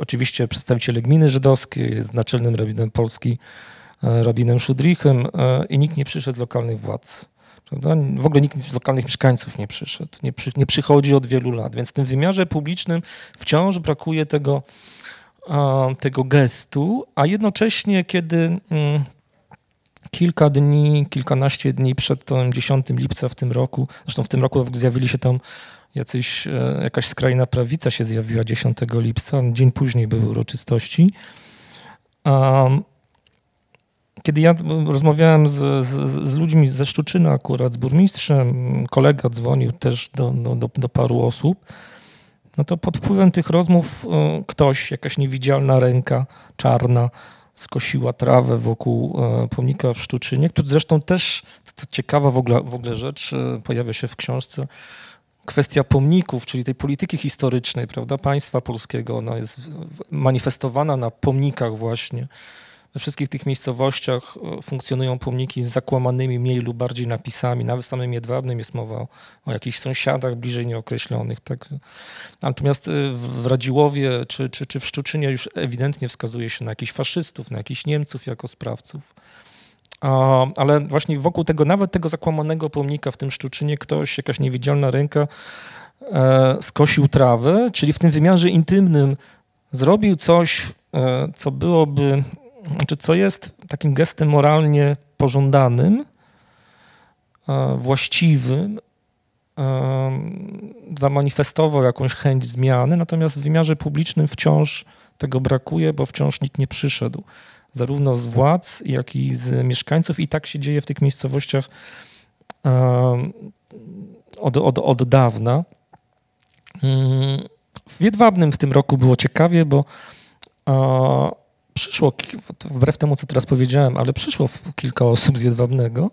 Speaker 3: oczywiście, przedstawiciele gminy żydowskiej, z naczelnym rabinem Polski, e, rabinem Szudrichem e, i nikt nie przyszedł z lokalnych władz. Prawda? W ogóle nikt z lokalnych mieszkańców nie przyszedł, nie, przy, nie przychodzi od wielu lat, więc w tym wymiarze publicznym wciąż brakuje tego, e, tego gestu, a jednocześnie kiedy mm, kilka dni, kilkanaście dni przed tym 10 lipca w tym roku, zresztą w tym roku zjawili się tam jacyś, e, jakaś skrajna prawica się zjawiła 10 lipca, dzień później były uroczystości. Kiedy ja rozmawiałem z, z, z ludźmi ze Szczuczyna akurat, z burmistrzem, kolega dzwonił też do, do, do, paru osób, no to pod wpływem tych rozmów e, ktoś, jakaś niewidzialna ręka czarna skosiła trawę wokół e, pomnika w Szczuczynie, który zresztą też, to, ciekawa w ogóle, w ogóle rzecz, e, pojawia się w książce, kwestia pomników, czyli tej polityki historycznej, prawda, państwa polskiego, ona jest manifestowana na pomnikach właśnie. We wszystkich tych miejscowościach e, funkcjonują pomniki z zakłamanymi mniej lub bardziej napisami. Nawet w samym Jedwabnym jest mowa o, o jakichś sąsiadach bliżej nieokreślonych. Tak? Natomiast e, w Radziłowie czy, czy, czy w Szczuczynie już ewidentnie wskazuje się na jakichś faszystów, na jakichś Niemców jako sprawców. Ale właśnie wokół tego, nawet tego zakłamanego pomnika w tym Szczuczynie ktoś, jakaś niewidzialna ręka e, skosił trawę, czyli w tym wymiarze intymnym zrobił coś, co byłoby, czy co jest takim gestem moralnie pożądanym, e, właściwym, e, zamanifestował jakąś chęć zmiany, natomiast w wymiarze publicznym wciąż tego brakuje, bo wciąż nikt nie przyszedł zarówno z władz, jak i z mieszkańców. I tak się dzieje w tych miejscowościach um, od, od, od dawna. Um, w Jedwabnym w tym roku było ciekawie, bo przyszło, wbrew temu, co teraz powiedziałem, ale przyszło kilka osób z Jedwabnego,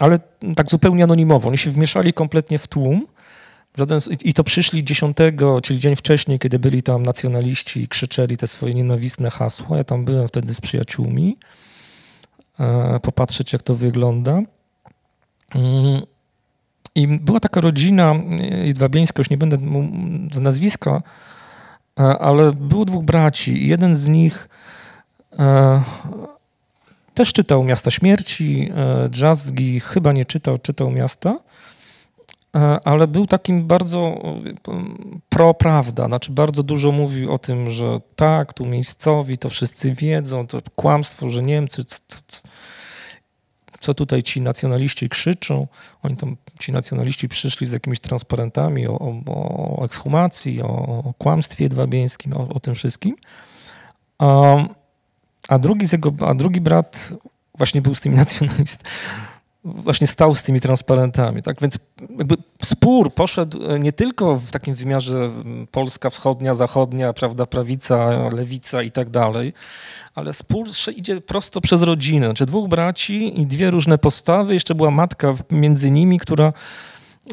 Speaker 3: ale tak zupełnie anonimowo. Oni się wmieszali kompletnie w tłum. I to przyszli 10, czyli dzień wcześniej, kiedy byli tam nacjonaliści i krzyczeli te swoje nienawistne hasła. Ja tam byłem wtedy z przyjaciółmi, e, popatrzeć jak to wygląda. Mm. I była taka rodzina e, jedwabieńska, już nie będę z nazwiska, ale było dwóch braci. Jeden z nich e, też czytał Miasta Śmierci, e, Drzazgi, chyba nie czytał, czytał Miasta. e, ale był takim bardzo e, pro-prawda, znaczy bardzo dużo mówił o tym, że tak, tu miejscowi, to wszyscy wiedzą, to kłamstwo, że Niemcy, co- co tutaj ci nacjonaliści krzyczą. Oni tam, ci nacjonaliści przyszli z jakimiś transparentami o, o, o ekshumacji, o, kłamstwie jedwabieńskim, o, o tym wszystkim. A, a, drugi jego, a drugi brat właśnie był z tymi nacjonalistami, właśnie stał z tymi transparentami. Tak więc jakby spór poszedł e, nie tylko w takim wymiarze Polska wschodnia, zachodnia, prawda, prawica, lewica i tak dalej, ale spór idzie prosto przez rodzinę. Znaczy dwóch braci i dwie różne postawy. Jeszcze była matka między nimi, która,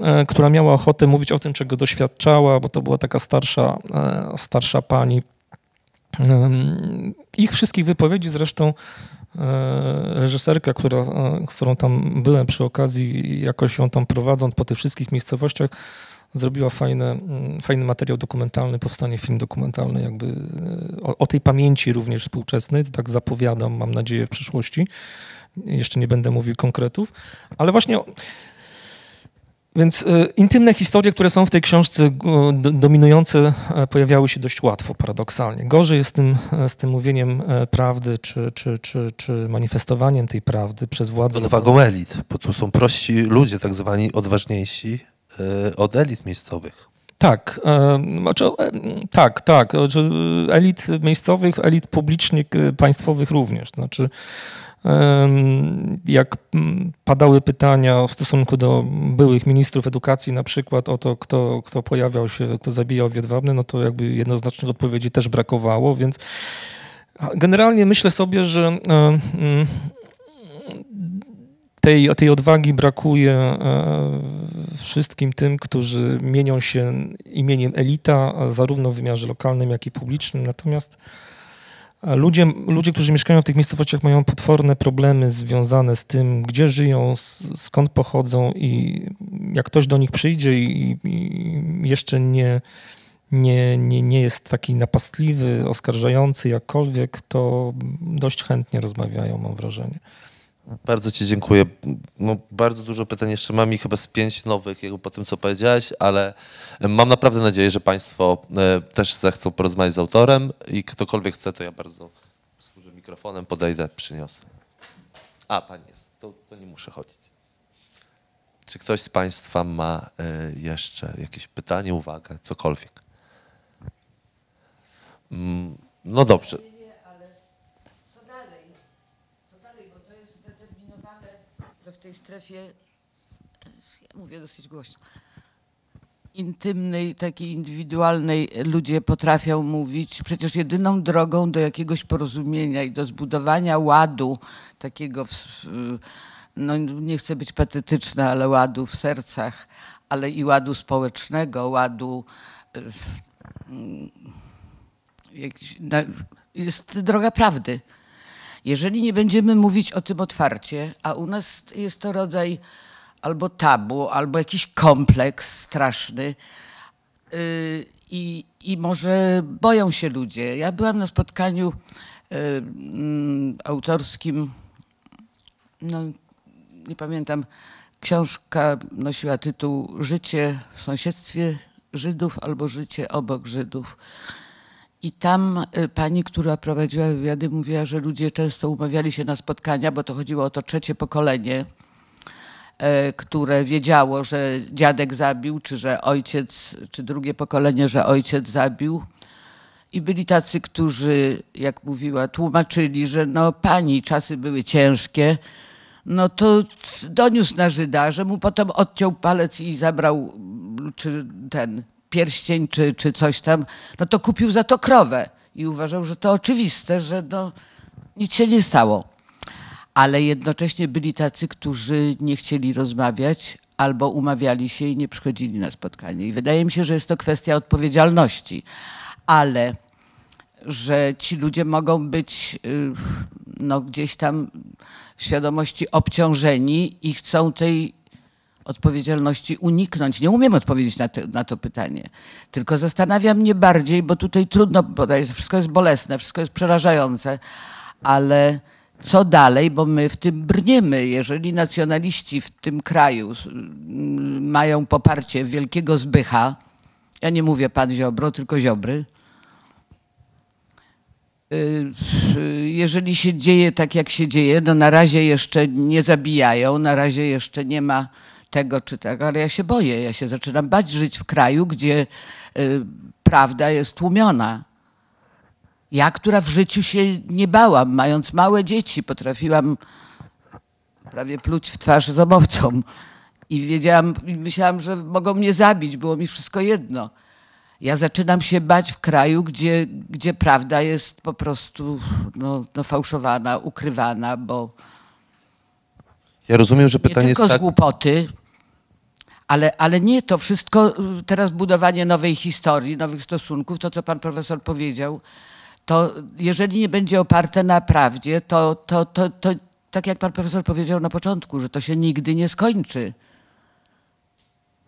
Speaker 3: e, która miała ochotę mówić o tym, czego doświadczała, bo to była taka starsza, e, starsza pani. Ich wszystkich wypowiedzi zresztą reżyserka, która, e, którą tam byłem przy okazji, jakoś ją tam prowadząc po tych wszystkich miejscowościach, zrobiła fajne, mm, fajny materiał dokumentalny, powstanie film dokumentalny jakby e, o, o tej pamięci również współczesnej, tak zapowiadam, mam nadzieję w przyszłości. Jeszcze nie będę mówił konkretów, ale właśnie więc e, intymne historie, które są w tej książce do, dominujące, e, pojawiały się dość łatwo, paradoksalnie. Gorzej jest z tym, e, z tym mówieniem prawdy, czy, czy, czy, czy manifestowaniem tej prawdy przez władzę.
Speaker 2: Odwagą elit, bo tu są prości ludzie, tak zwani odważniejsi od elit miejscowych.
Speaker 3: Tak, znaczy, tak, tak. Znaczy, elit miejscowych, elit publicznych, państwowych również. Znaczy, jak mm, padały pytania w stosunku do byłych ministrów edukacji, na przykład o to, kto, kto pojawiał się, kto zabijał w Jedwabne, no to jakby jednoznacznych odpowiedzi też brakowało, więc generalnie myślę sobie, że mm, tej, tej odwagi brakuje e, wszystkim tym, którzy mienią się imieniem elita, zarówno w wymiarze lokalnym, jak i publicznym. Natomiast ludzie, ludzie, którzy mieszkają w tych miejscowościach, mają potworne problemy związane z tym, gdzie żyją, skąd pochodzą i jak ktoś do nich przyjdzie i, i jeszcze nie, nie, nie, nie jest taki napastliwy, oskarżający jakkolwiek, to dość chętnie rozmawiają, mam wrażenie.
Speaker 2: Bardzo Ci dziękuję. No, bardzo dużo pytań jeszcze mam i chyba z pięć nowych jakby po tym, co powiedziałeś, ale mam naprawdę nadzieję, że Państwo e, też zechcą porozmawiać z autorem i ktokolwiek chce, to ja bardzo służę mikrofonem, podejdę, przyniosę. A, Pani jest, to, to nie muszę chodzić. Czy ktoś z Państwa ma e, jeszcze jakieś pytanie, uwagę, cokolwiek? Mm, No dobrze.
Speaker 4: Strefie, ja mówię dosyć głośno, intymnej, takiej indywidualnej ludzie potrafią mówić. Przecież jedyną drogą do jakiegoś porozumienia i do zbudowania ładu, takiego, no nie chcę być patetyczna, ale ładu w sercach, ale i ładu społecznego, ładu y, jakiś, na, jest droga prawdy. Jeżeli nie będziemy mówić o tym otwarcie, a u nas jest to rodzaj albo tabu, albo jakiś kompleks straszny yy, i, i może boją się ludzie. Ja byłam na spotkaniu yy, mm, autorskim, no nie pamiętam, książka nosiła tytuł Życie w sąsiedztwie Żydów albo Życie obok Żydów. I tam y, pani, która prowadziła wywiady, mówiła, że ludzie często umawiali się na spotkania, bo to chodziło o to trzecie pokolenie, e, które wiedziało, że dziadek zabił, czy że ojciec, czy drugie pokolenie, że ojciec zabił. I byli tacy, którzy, jak mówiła, tłumaczyli, że no pani, czasy były ciężkie, no to doniósł na Żyda, że mu potem odciął palec i zabrał czy ten pierścień, czy, czy coś tam, no to kupił za to krowę i uważał, że to oczywiste, że no, nic się nie stało. Ale jednocześnie byli tacy, którzy nie chcieli rozmawiać albo umawiali się i nie przychodzili na spotkanie. I wydaje mi się, że jest to kwestia odpowiedzialności, ale że ci ludzie mogą być y, no, gdzieś tam świadomości obciążeni i chcą tej odpowiedzialności uniknąć. Nie umiem odpowiedzieć na, te, na to pytanie. Tylko zastanawia mnie bardziej, bo tutaj trudno, jest, wszystko jest bolesne, wszystko jest przerażające, ale co dalej, bo my w tym brniemy. Jeżeli nacjonaliści w tym kraju mają poparcie wielkiego Zbycha, ja nie mówię pan Ziobro, tylko Ziobry, y, jeżeli się dzieje tak, jak się dzieje, no na razie jeszcze nie zabijają, na razie jeszcze nie ma tego czy tego, ale ja się boję, ja się zaczynam bać żyć w kraju, gdzie y, prawda jest tłumiona. Ja, która w życiu się nie bałam, mając małe dzieci, potrafiłam prawie pluć w twarz zamowcom. I wiedziałam, i myślałam, że mogą mnie zabić, było mi wszystko jedno. Ja zaczynam się bać w kraju, gdzie, gdzie prawda jest po prostu no, no, fałszowana, ukrywana, bo
Speaker 2: Ja rozumiem, że
Speaker 4: nie
Speaker 2: pytanie jest
Speaker 4: tylko
Speaker 2: tak...
Speaker 4: z głupoty, ale, ale nie to wszystko, y, teraz budowanie nowej historii, nowych stosunków, to co pan profesor powiedział, to jeżeli nie będzie oparte na prawdzie, to, to, to, to tak jak pan profesor powiedział na początku, że to się nigdy nie skończy.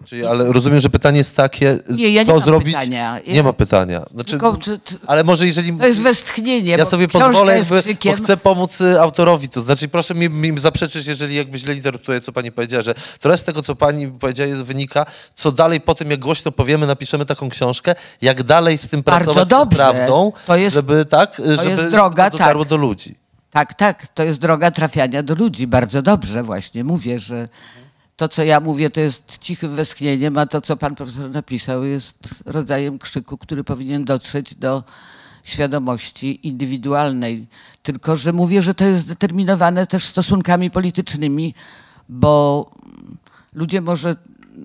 Speaker 2: Czyli, ale rozumiem, że pytanie jest takie,
Speaker 4: Nie, ja nie
Speaker 2: co
Speaker 4: mam
Speaker 2: zrobić?
Speaker 4: pytania. Ja-
Speaker 2: Nie ma pytania. Znaczy,
Speaker 4: Tylko to, to,
Speaker 2: ale może jeżeli...
Speaker 4: to jest westchnienie,
Speaker 2: Ja
Speaker 4: bo
Speaker 2: sobie
Speaker 4: książka
Speaker 2: pozwolę,
Speaker 4: jest
Speaker 2: jakby, bo
Speaker 4: krzykiem.
Speaker 2: chcę pomóc y, autorowi. To znaczy, proszę mi, mi zaprzeczyć, jeżeli jakby źle interpretuję, co pani powiedziała, że trochę z tego, co pani powiedziała, jest, wynika, co dalej po tym, jak głośno powiemy, napiszemy taką książkę, jak dalej z tym
Speaker 4: Bardzo
Speaker 2: pracować, z tą
Speaker 4: dobrze.
Speaker 2: prawdą,
Speaker 4: To jest-
Speaker 2: żeby tak, y, żeby
Speaker 4: jest droga,
Speaker 2: to dotarło
Speaker 4: tak.
Speaker 2: do ludzi.
Speaker 4: Tak, tak, to jest droga trafiania do ludzi. Bardzo dobrze właśnie mówię, że to, co ja mówię, to jest cichym westchnieniem, a to, co pan profesor napisał, jest rodzajem krzyku, który powinien dotrzeć do świadomości indywidualnej. Tylko, że mówię, że to jest zdeterminowane też stosunkami politycznymi, bo ludzie może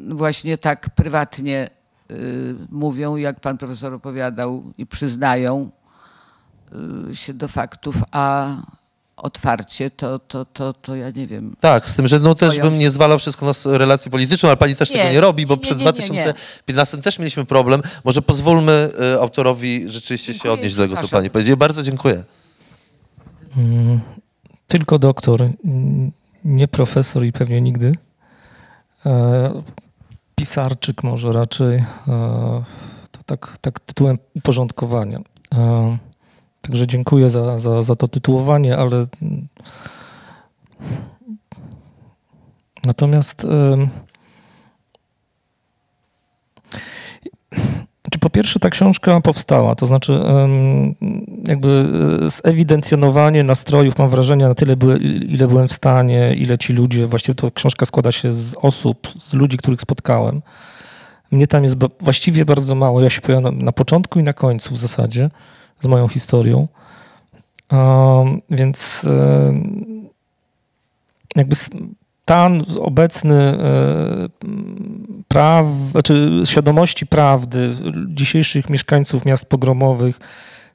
Speaker 4: właśnie tak prywatnie y, mówią, jak pan profesor opowiadał i przyznają, y, się do faktów, a otwarcie to, to, to, to ja nie wiem.
Speaker 2: Tak, z tym, że no też bym
Speaker 4: się.
Speaker 2: nie zwalał wszystko na relację polityczną, ale pani też
Speaker 4: Nie,
Speaker 2: tego nie robi, bo
Speaker 4: nie,
Speaker 2: przez
Speaker 4: nie, nie, nie.
Speaker 2: 2015 też mieliśmy problem. Może pozwólmy y, autorowi rzeczywiście się
Speaker 4: Dziękuję,
Speaker 2: odnieść do tego, co pani powiedziała. Bardzo dziękuję.
Speaker 3: Mm, Tylko doktor, nie profesor i pewnie nigdy. E, Pisarczyk może raczej. e, To tak, tak tytułem uporządkowania. Także dziękuję za, za, za to tytułowanie, ale mm, natomiast Czy po pierwsze ta książka powstała, to znaczy jakby e, zewidencjonowanie nastrojów, mam wrażenie, na tyle, ile byłem w stanie, ile ci ludzie, właściwie to książka składa się z osób, z ludzi, których spotkałem. Mnie tam jest właściwie bardzo mało, ja się pojawiam na początku i na końcu w zasadzie z moją historią. Um, więc em, jakby stan obecny e, praw, znaczy świadomości prawdy dzisiejszych mieszkańców miast pogromowych,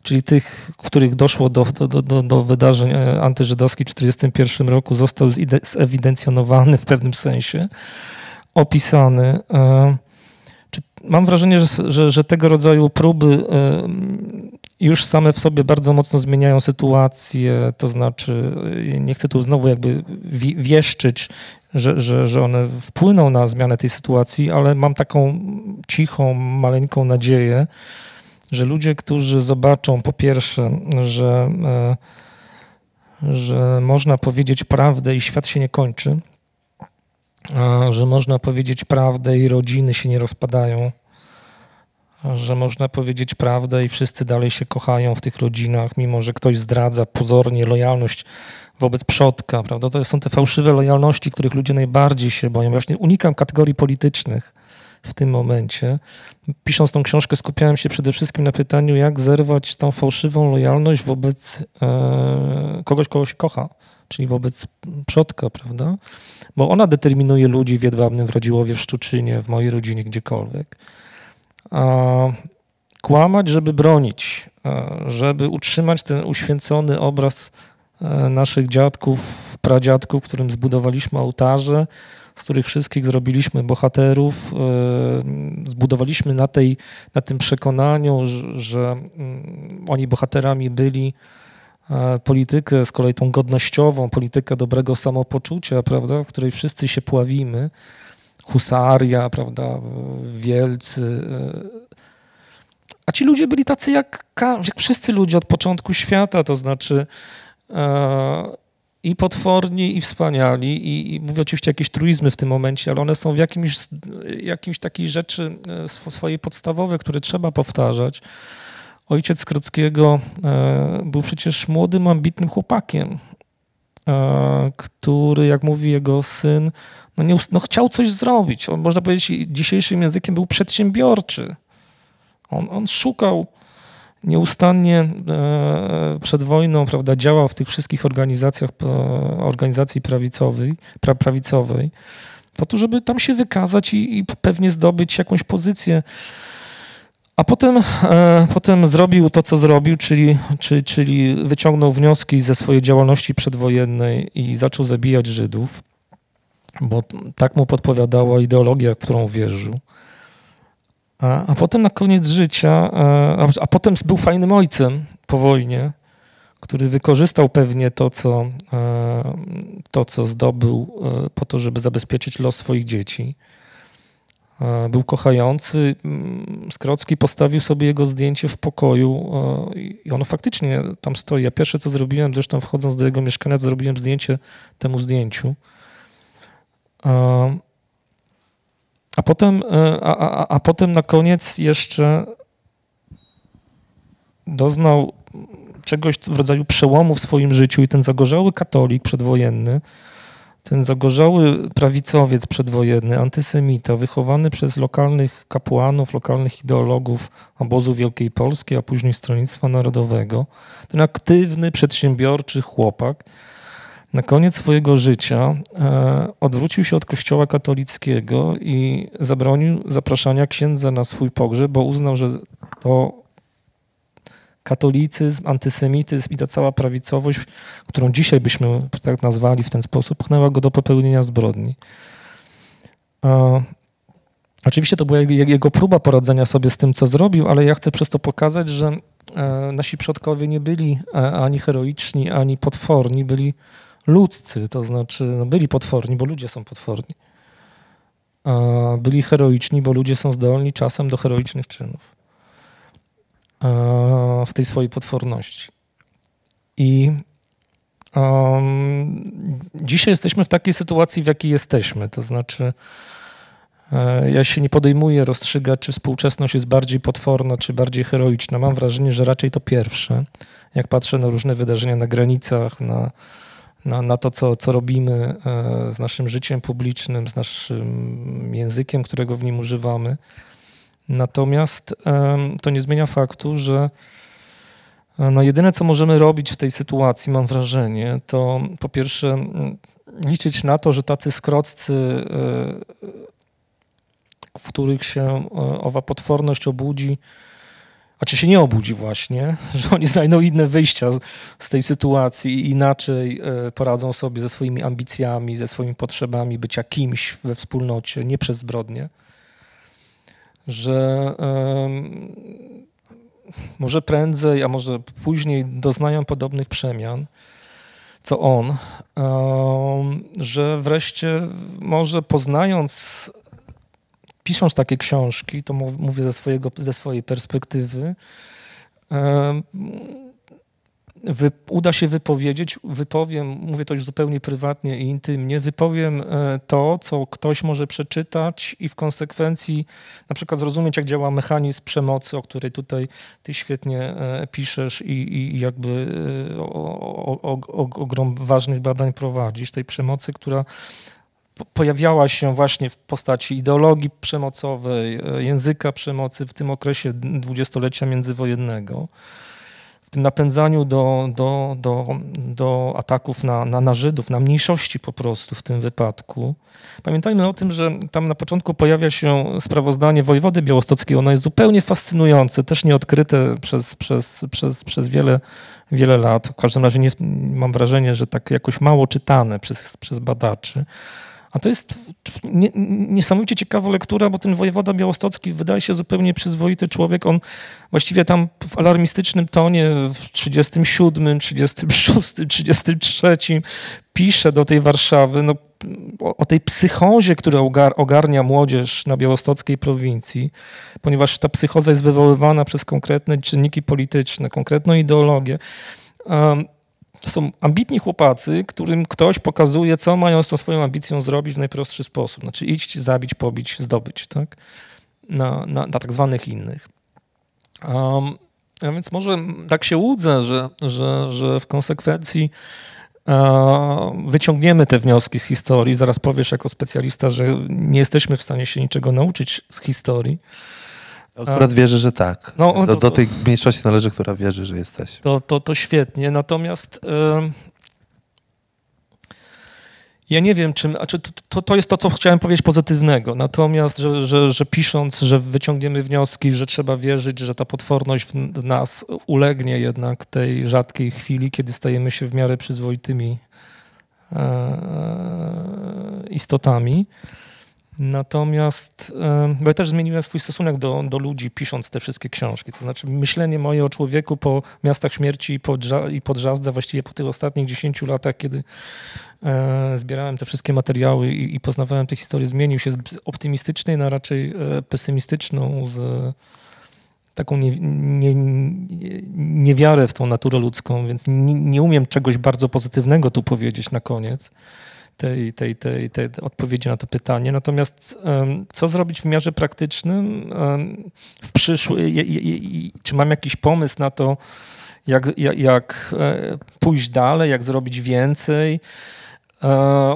Speaker 3: czyli tych, w których doszło do, do, do, do wydarzeń e, antyżydowskich w 1941 roku, został zewidencjonowany w pewnym sensie, opisany. E, mam wrażenie, że, że, że tego rodzaju próby już same w sobie bardzo mocno zmieniają sytuację, to znaczy e, nie chcę tu znowu jakby wi- wieszczyć, że, że, że one wpłyną na zmianę tej sytuacji, ale mam taką cichą, maleńką nadzieję, że ludzie, którzy zobaczą po pierwsze, że, e, że można powiedzieć prawdę i świat się nie kończy, że można powiedzieć prawdę i rodziny się nie rozpadają, że można powiedzieć prawdę i wszyscy dalej się kochają w tych rodzinach, mimo że ktoś zdradza pozornie lojalność wobec przodka, prawda? To są te fałszywe lojalności, których ludzie najbardziej się boją. Właśnie unikam kategorii politycznych w tym momencie. Pisząc tą książkę skupiałem się przede wszystkim na pytaniu, jak zerwać tą fałszywą lojalność wobec e, kogoś, kogo się kocha, czyli wobec przodka, prawda? Bo ona determinuje ludzi w Jedwabnym, w Radziłowie, w Szczuczynie, w mojej rodzinie, gdziekolwiek. Kłamać, żeby bronić, żeby utrzymać ten uświęcony obraz e, naszych dziadków, pradziadków, którym zbudowaliśmy ołtarze, z których wszystkich zrobiliśmy bohaterów, e, zbudowaliśmy na, tej, na tym przekonaniu, że, że mm, oni bohaterami byli, e, politykę z kolei tą godnościową, politykę dobrego samopoczucia, prawda, w której wszyscy się pławimy, husaria, prawda, wielcy. e, A ci ludzie byli tacy jak, jak wszyscy ludzie od początku świata, to znaczy e, i potworni, i wspaniali. I, I mówię oczywiście jakieś truizmy w tym momencie, ale one są w jakimś, jakimś takiej rzeczy e, sw- swojej podstawowe, które trzeba powtarzać. Ojciec Krockiego był przecież młodym, ambitnym chłopakiem, który, jak mówi jego syn, no, nie, no chciał coś zrobić. On, można powiedzieć, dzisiejszym językiem był przedsiębiorczy. On, on szukał nieustannie e, przed wojną, prawda, działał w tych wszystkich organizacjach, e, organizacji prawicowej, pra, prawicowej, po to, żeby tam się wykazać i, i pewnie zdobyć jakąś pozycję. A potem, e, potem zrobił to, co zrobił, czyli, czyli, czyli wyciągnął wnioski ze swojej działalności przedwojennej i zaczął zabijać Żydów, bo tak mu podpowiadała ideologia, w którą wierzył. A, a potem na koniec życia, e, a, a potem był fajnym ojcem po wojnie, który wykorzystał pewnie to, co, e, to, co zdobył e, po to, żeby zabezpieczyć los swoich dzieci. Był kochający. Mm, Skrocki postawił sobie jego zdjęcie w pokoju i ono faktycznie tam stoi. Ja pierwsze, co zrobiłem, zresztą wchodząc do jego mieszkania, zrobiłem zdjęcie temu zdjęciu. A potem, e, a, a, a potem na koniec jeszcze doznał czegoś w rodzaju przełomu w swoim życiu i ten zagorzały katolik przedwojenny, ten zagorzały prawicowiec przedwojenny, antysemita, wychowany przez lokalnych kapłanów, lokalnych ideologów obozu Wielkiej Polski, a później Stronnictwa Narodowego, ten aktywny, przedsiębiorczy chłopak, na koniec swojego życia e, odwrócił się od kościoła katolickiego i zabronił zapraszania księdza na swój pogrzeb, bo uznał, że to katolicyzm, antysemityzm i ta cała prawicowość, którą dzisiaj byśmy tak nazwali w ten sposób, pchnęła go do popełnienia zbrodni. E, Oczywiście to była jego- próba poradzenia sobie z tym, co zrobił, ale ja chcę przez to pokazać, że e, nasi przodkowie nie byli ani heroiczni, ani potworni, byli ludzcy, to znaczy no byli potworni, bo ludzie są potworni. E, Byli heroiczni, bo ludzie są zdolni czasem do heroicznych czynów e, w tej swojej potworności. I em, dzisiaj jesteśmy w takiej sytuacji, w jakiej jesteśmy. To znaczy, e, ja się nie podejmuję rozstrzygać, czy współczesność jest bardziej potworna, czy bardziej heroiczna. Mam wrażenie, że raczej to pierwsze. Jak patrzę na różne wydarzenia na granicach, na, na, na to, co, co robimy e, z naszym życiem publicznym, z naszym językiem, którego w nim używamy. Natomiast to nie zmienia faktu, że e, no jedyne, co możemy robić w tej sytuacji, mam wrażenie, to po pierwsze liczyć na to, że tacy skroccy, e, w których się owa potworność obudzi, a czy się nie obudzi właśnie, że oni znajdą inne wyjścia z, z tej sytuacji i inaczej e, poradzą sobie ze swoimi ambicjami, ze swoimi potrzebami bycia kimś we wspólnocie, nie przez zbrodnie że może prędzej, a może później doznają podobnych przemian, co on, że wreszcie może poznając, pisząc takie książki, to mówię ze, swojego, ze swojej perspektywy, wy, uda się wypowiedzieć, wypowiem, mówię to już zupełnie prywatnie i intymnie, wypowiem e, to, co ktoś może przeczytać i w konsekwencji na przykład zrozumieć, jak działa mechanizm przemocy, o której tutaj ty świetnie e, piszesz i, i jakby e, o, o, o, ogrom ważnych badań prowadzisz, tej przemocy, która pojawiała się właśnie w postaci ideologii przemocowej, e, języka przemocy w tym okresie dwudziestolecia międzywojennego w tym napędzaniu do, do, do, do ataków na, na, na Żydów, na mniejszości po prostu w tym wypadku. Pamiętajmy o tym, że tam na początku pojawia się sprawozdanie wojewody białostockiego. Ono jest zupełnie fascynujące, też nieodkryte przez, przez, przez, przez wiele, wiele lat. W każdym razie nie, mam wrażenie, że tak jakoś mało czytane przez, przez badaczy. A to jest nie, niesamowicie ciekawa lektura, bo ten wojewoda białostocki wydaje się zupełnie przyzwoity człowiek. On właściwie tam w alarmistycznym tonie w 37, 36, 33 pisze do tej Warszawy no, o, tej psychozie, która ogar, ogarnia młodzież na białostockiej prowincji, ponieważ ta psychoza jest wywoływana przez konkretne czynniki polityczne, konkretną ideologię. Um, To są ambitni chłopacy, którym ktoś pokazuje, co mają z tą swoją ambicją zrobić w najprostszy sposób. Znaczy iść, zabić, pobić, zdobyć, tak? Na, na, na tak zwanych innych. Um, a więc może tak się łudzę, że, że, że w konsekwencji wyciągniemy te wnioski z historii. Zaraz powiesz jako specjalista, że nie jesteśmy w stanie się niczego nauczyć z historii.
Speaker 2: Akurat wierzę, że tak.
Speaker 3: No,
Speaker 2: do,
Speaker 3: to-
Speaker 2: do tej mniejszości należy, która wierzy, że jesteś.
Speaker 3: to, to, to świetnie. Natomiast em, ja nie wiem, czym. Znaczy to, to, jest to, co chciałem powiedzieć pozytywnego. Natomiast, że, że, że pisząc, że wyciągniemy wnioski, że trzeba wierzyć, że ta potworność w nas ulegnie jednak tej rzadkiej chwili, kiedy stajemy się w miarę przyzwoitymi e, istotami. Natomiast, bo ja też zmieniłem swój stosunek do, do ludzi, pisząc te wszystkie książki. To znaczy, myślenie moje o człowieku po miastach śmierci i po, i po właściwie po tych ostatnich 10 latach, kiedy e, zbierałem te wszystkie materiały i, i poznawałem te historie, zmienił się z optymistycznej na raczej e, pesymistyczną, z taką nie, nie, niewiarę w tą naturę ludzką, więc nie, nie umiem czegoś bardzo pozytywnego tu powiedzieć na koniec tej, tej, tej, tej odpowiedzi na to pytanie. Natomiast co zrobić w wymiarze praktycznym w przyszłym? Czy mam jakiś pomysł na to, jak, jak, jak e, pójść dalej, jak zrobić więcej? E,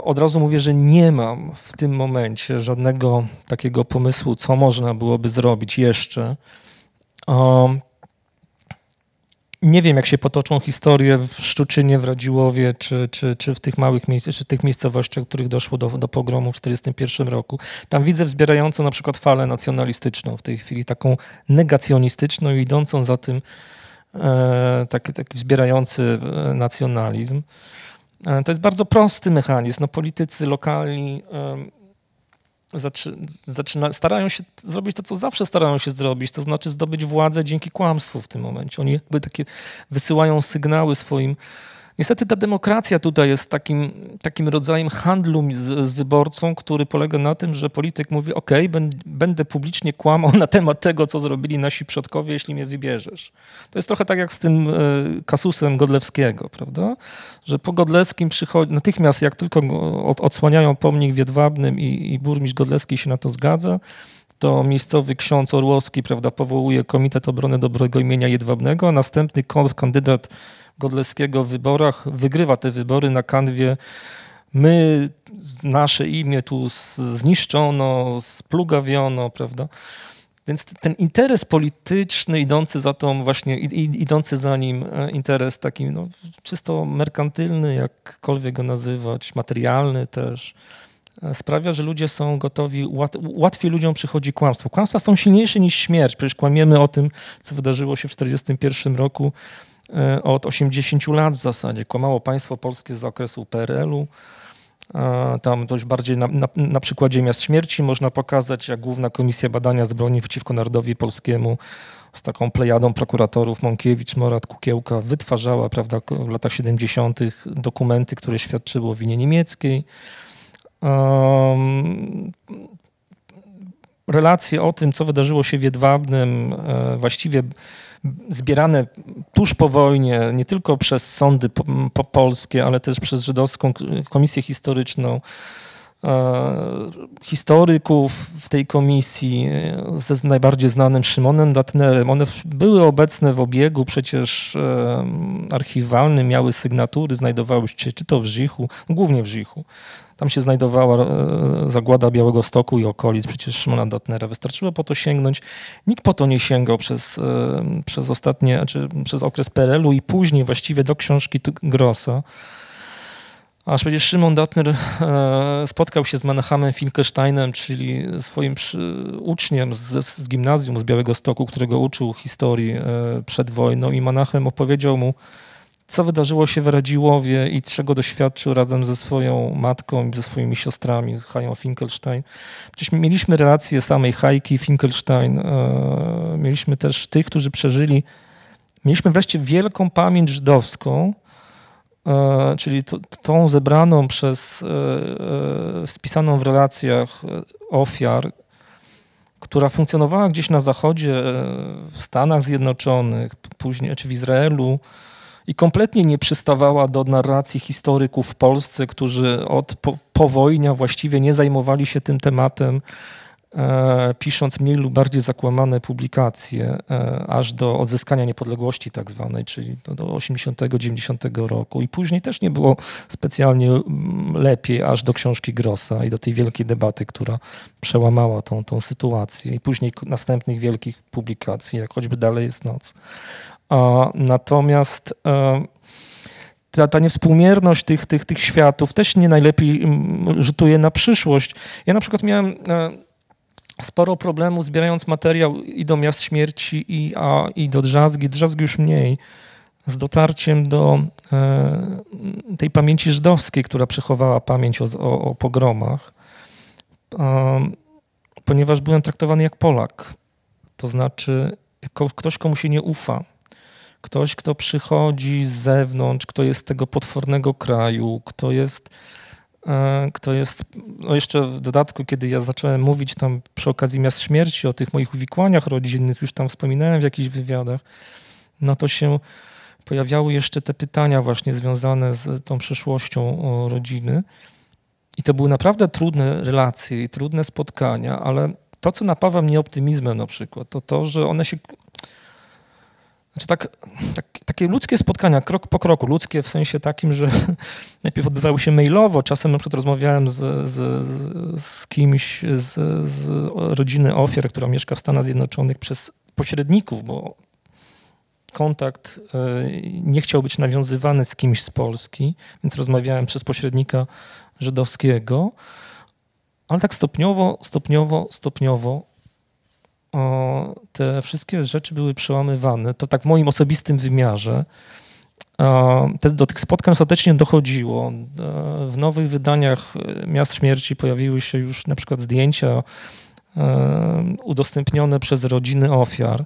Speaker 3: Od razu mówię, że nie mam w tym momencie żadnego takiego pomysłu, co można byłoby zrobić jeszcze. Nie wiem, jak się potoczą historie w Szczuczynie, w Radziłowie, czy, czy, czy w tych małych miejsc, czy tych miejscowościach, w których doszło do, do pogromu w 1941 roku. Tam widzę wzbierającą na przykład falę nacjonalistyczną w tej chwili, taką negacjonistyczną i idącą za tym e, taki, taki wzbierający e, nacjonalizm. E, to jest bardzo prosty mechanizm. No, politycy lokalni zaczy, zaczyna, starają się zrobić to, co zawsze starają się zrobić, to znaczy zdobyć władzę dzięki kłamstwu w tym momencie. Oni jakby takie wysyłają sygnały swoim. Niestety ta demokracja tutaj jest takim, takim rodzajem handlu z, z wyborcą, który polega na tym, że polityk mówi: OK, ben, będę publicznie kłamał na temat tego, co zrobili nasi przodkowie, jeśli mnie wybierzesz. To jest trochę tak jak z tym e, kasusem Godlewskiego, prawda? Że po Godlewskim przychodzi, natychmiast jak tylko od, odsłaniają pomnik w Jedwabnym i, i burmistrz Godlewski się na to zgadza, to miejscowy ksiądz Orłowski prawda, powołuje Komitet Obrony Dobrego Imienia Jedwabnego, a następny kandydat Godlewskiego w wyborach wygrywa te wybory na kanwie my, nasze imię tu zniszczono, splugawiono, prawda? Więc ten interes polityczny idący za tą właśnie, idący za nim e, interes taki no, czysto merkantylny, jakkolwiek go nazywać, materialny też, sprawia, że ludzie są gotowi, łat, łatwiej ludziom przychodzi kłamstwo. Kłamstwa są silniejsze niż śmierć. Przecież kłamiemy o tym, co wydarzyło się w 1941 roku e, od 80 lat w zasadzie. Kłamało państwo polskie z okresu PRL-u. E, Tam dość bardziej na, na, na przykładzie miast śmierci można pokazać, jak Główna Komisja Badania Zbrodni przeciwko Narodowi Polskiemu z taką plejadą prokuratorów Mąkiewicz, Morat, Kukiełka wytwarzała prawda, w latach 70. dokumenty, które świadczyły o winie niemieckiej. Um, relacje o tym, co wydarzyło się w Jedwabnym, e, właściwie zbierane tuż po wojnie, nie tylko przez sądy po, po polskie, ale też przez żydowską komisję historyczną, e, historyków w tej komisji e, ze najbardziej znanym Szymonem Datnerem. One były obecne w obiegu przecież archiwalnym, miały sygnatury, znajdowały się czy to w Żichu, głównie w Żichu. Tam się znajdowała e, zagłada Białego Stoku i okolic, przecież Szymona Datnera. Wystarczyło po to sięgnąć. Nikt po to nie sięgał przez, e, przez ostatnie, czy przez okres PRL-u i później właściwie do książki Grossa. Aż przecież Szymon Datner e, spotkał się z Menachamem Finkelsteinem, czyli swoim uczniem z, z gimnazjum z Białego Stoku, którego uczył historii przed wojną i Menachem opowiedział mu, co wydarzyło się w Radziłowie i czego doświadczył razem ze swoją matką i ze swoimi siostrami, z Hają Finkelstein. Przecież mieliśmy relacje samej Hajki Finkelstein, e, mieliśmy też tych, którzy przeżyli, mieliśmy wreszcie wielką pamięć żydowską, e, czyli tą zebraną przez, e, spisaną w relacjach ofiar, która funkcjonowała gdzieś na zachodzie, w Stanach Zjednoczonych, później czy w Izraelu, i kompletnie nie przystawała do narracji historyków w Polsce, którzy od po, powojnia właściwie nie zajmowali się tym tematem, e, pisząc mniej lub bardziej zakłamane publikacje, e, aż do odzyskania niepodległości tak zwanej, czyli do, do 80-90 roku. I później też nie było specjalnie mm, lepiej, aż do książki Grossa i do tej wielkiej debaty, która przełamała tą, tą sytuację. I później następnych wielkich publikacji, jak choćby Dalej jest noc. Natomiast e, ta, ta niewspółmierność tych, tych, tych światów też nie najlepiej mm, rzutuje na przyszłość. Ja na przykład miałem e, sporo problemów zbierając materiał i do Miast Śmierci, i, a, i do Drzazgi, Drzazgi już mniej, z dotarciem do e, tej pamięci żydowskiej, która przechowała pamięć o, o, o pogromach, um, ponieważ byłem traktowany jak Polak. To znaczy, ktoś, komu się nie ufa. Ktoś, kto przychodzi z zewnątrz, kto jest z tego potwornego kraju, kto jest, e, kto jest, no jeszcze w dodatku, kiedy ja zacząłem mówić tam przy okazji Miast Śmierci o tych moich uwikłaniach rodzinnych, już tam wspominałem w jakichś wywiadach, no to się pojawiały jeszcze te pytania właśnie związane z tą przeszłością o, rodziny. I to były naprawdę trudne relacje i trudne spotkania, ale to, co napawa mnie optymizmem na przykład, to to, że one się znaczy tak, tak, takie ludzkie spotkania, krok po kroku, ludzkie w sensie takim, że najpierw odbywały się mailowo, czasem na przykład rozmawiałem z, z, z kimś z, z rodziny ofiar, która mieszka w Stanach Zjednoczonych przez pośredników, bo kontakt e, nie chciał być nawiązywany z kimś z Polski, więc rozmawiałem przez pośrednika żydowskiego, ale tak stopniowo, stopniowo, stopniowo o, te wszystkie rzeczy były przełamywane. To tak w moim osobistym wymiarze. Te, do tych spotkań ostatecznie dochodziło. E, W nowych wydaniach e, Miast Śmierci pojawiły się już na przykład zdjęcia e, udostępnione przez rodziny ofiar.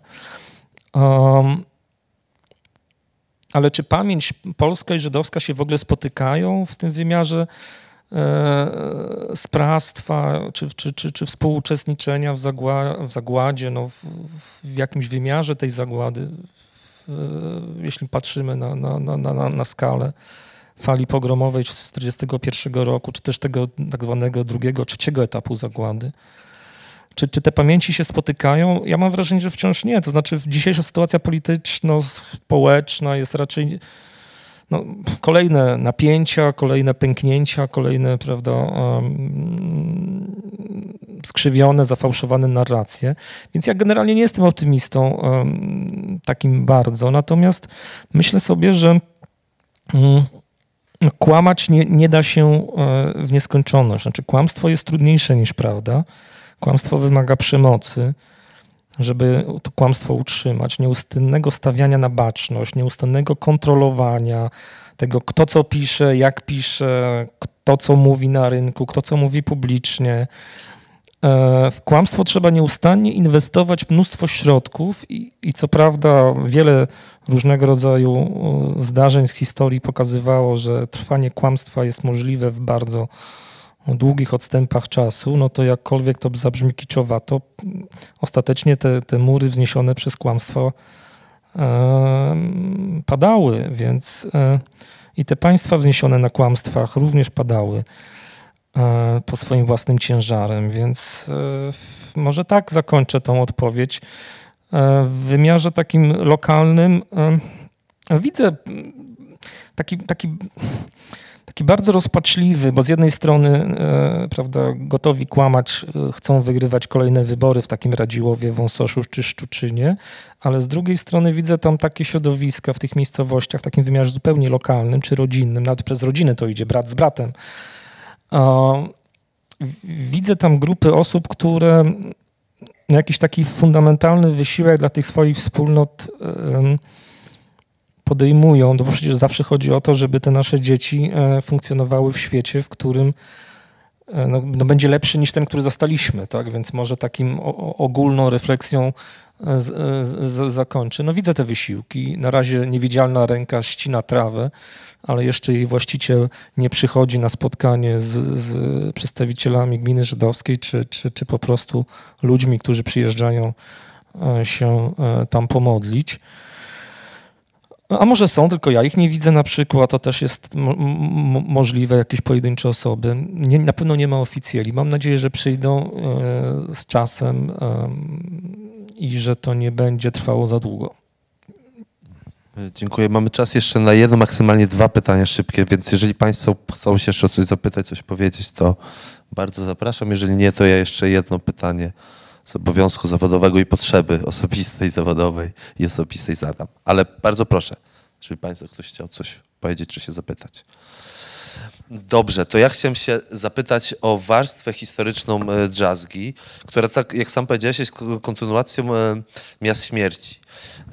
Speaker 3: Ale czy pamięć polska i żydowska się w ogóle spotykają w tym wymiarze sprawstwa czy, czy, czy, czy współuczestniczenia w, zagła, w zagładzie, no, w, w jakimś wymiarze tej zagłady, jeśli patrzymy na, na, na, na, na skalę fali pogromowej z 1941 roku, czy też tego tak zwanego drugiego, trzeciego etapu zagłady. Czy, czy te pamięci się spotykają? Ja mam wrażenie, że wciąż nie. To znaczy, dzisiejsza sytuacja polityczno-społeczna jest raczej no, kolejne napięcia, kolejne pęknięcia, kolejne, prawda, um, skrzywione, zafałszowane narracje. Więc ja generalnie nie jestem optymistą um, takim bardzo. Natomiast myślę sobie, że um, kłamać nie, nie da się e, w nieskończoność. Znaczy, kłamstwo jest trudniejsze niż prawda. Kłamstwo wymaga przemocy, żeby to kłamstwo utrzymać, nieustannego stawiania na baczność, nieustannego kontrolowania tego, kto co pisze, jak pisze, kto co mówi na rynku, kto co mówi publicznie. E, W kłamstwo trzeba nieustannie inwestować mnóstwo środków i, i co prawda wiele różnego rodzaju zdarzeń z historii pokazywało, że trwanie kłamstwa jest możliwe w bardzo długich odstępach czasu, no to jakkolwiek to zabrzmi kiczowato, ostatecznie te, te mury wzniesione przez kłamstwo padały, więc e, i te państwa wzniesione na kłamstwach również padały e, po swoim własnym ciężarem, więc e, może tak zakończę tą odpowiedź. W wymiarze takim lokalnym widzę taki, taki taki bardzo rozpaczliwy, bo z jednej strony e, prawda, gotowi kłamać, e, chcą wygrywać kolejne wybory w takim Radziłowie, Wąsoszu czy Szczuczynie, ale z drugiej strony widzę tam takie środowiska w tych miejscowościach, w takim wymiarze zupełnie lokalnym czy rodzinnym, nawet przez rodziny to idzie, brat z bratem. Widzę tam grupy osób, które jakiś taki fundamentalny wysiłek dla tych swoich wspólnot podejmują, no bo przecież zawsze chodzi o to, żeby te nasze dzieci e, funkcjonowały w świecie, w którym e, no, no będzie lepszy niż ten, który zastaliśmy, tak? Więc może takim ogólną refleksją e, z, z, zakończę. No widzę te wysiłki. Na razie niewidzialna ręka ścina trawę, ale jeszcze jej właściciel nie przychodzi na spotkanie z, z przedstawicielami gminy żydowskiej, czy, czy, czy po prostu ludźmi, którzy przyjeżdżają się tam pomodlić. No, a może są, tylko ja ich nie widzę na przykład, to też jest możliwe, jakieś pojedyncze osoby. Nie, na pewno nie ma oficjeli. Mam nadzieję, że przyjdą e, z czasem em, i że to nie będzie trwało za długo.
Speaker 2: Dziękuję. Mamy czas jeszcze na jedno, maksymalnie dwa pytania szybkie, więc jeżeli Państwo chcą się jeszcze o coś zapytać, coś powiedzieć, to bardzo zapraszam. Jeżeli nie, to ja jeszcze jedno pytanie z obowiązku zawodowego i potrzeby osobistej, zawodowej i osobistej zadam. Ale bardzo proszę, jeżeli Państwo ktoś chciał coś powiedzieć czy się zapytać. Dobrze, to ja chciałem się zapytać o warstwę historyczną e, jazzgi, która tak, jak sam powiedziałeś, jest kontynuacją e, Miast Śmierci.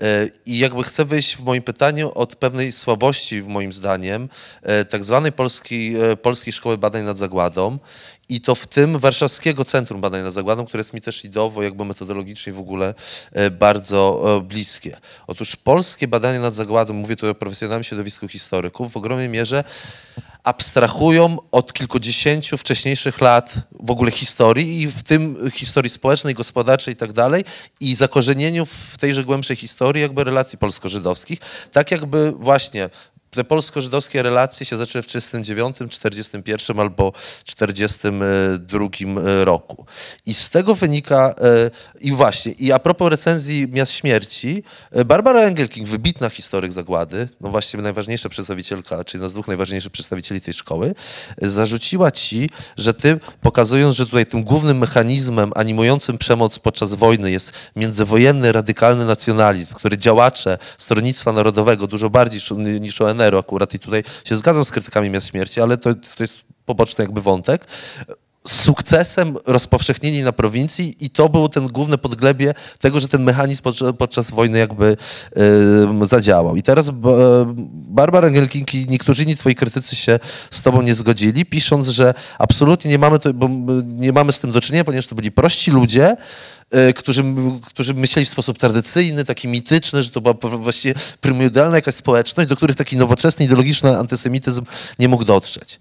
Speaker 2: E, I jakby chcę wyjść w moim pytaniu od pewnej słabości, moim zdaniem, e, tak zwanej Polskiej, e, Polskiej Szkoły Badań nad Zagładą i to w tym Warszawskiego Centrum Badań nad Zagładą, które jest mi też ideowo, jakby metodologicznie w ogóle e, bardzo e, bliskie. Otóż polskie badania nad Zagładą, mówię tu o profesjonalnym środowisku historyków, w ogromnej mierze abstrahują od kilkudziesięciu wcześniejszych lat w ogóle historii i w tym historii społecznej, gospodarczej i tak dalej i zakorzenieniu w tejże głębszej historii jakby relacji polsko-żydowskich, tak jakby właśnie te polsko-żydowskie relacje się zaczęły w 1939, 41 albo 42 roku. I z tego wynika, e, i właśnie, i a propos recenzji Miast Śmierci, e, Barbara Engelking, wybitna historyk zagłady, no właśnie najważniejsza przedstawicielka, czyli jedna z dwóch najważniejszych przedstawicieli tej szkoły, e, zarzuciła ci, że ty, pokazując, że tutaj tym głównym mechanizmem animującym przemoc podczas wojny jest międzywojenny, radykalny nacjonalizm, który działacze Stronnictwa Narodowego dużo bardziej niż- niż Akurat i tutaj się zgadzam z krytykami Miast Śmierci, ale to, to jest poboczny jakby wątek, sukcesem rozpowszechnili na prowincji i to było ten główne podglebie tego, że ten mechanizm podczas, podczas wojny jakby em, zadziałał. I teraz Barbara Engelking i niektórzy inni twoi krytycy się z tobą nie zgodzili, pisząc, że absolutnie nie mamy, to, nie mamy z tym do czynienia, ponieważ to byli prości ludzie, którzy, którzy myśleli w sposób tradycyjny, taki mityczny, że to była właściwie prymordialna jakaś społeczność, do których taki nowoczesny, ideologiczny antysemityzm nie mógł dotrzeć.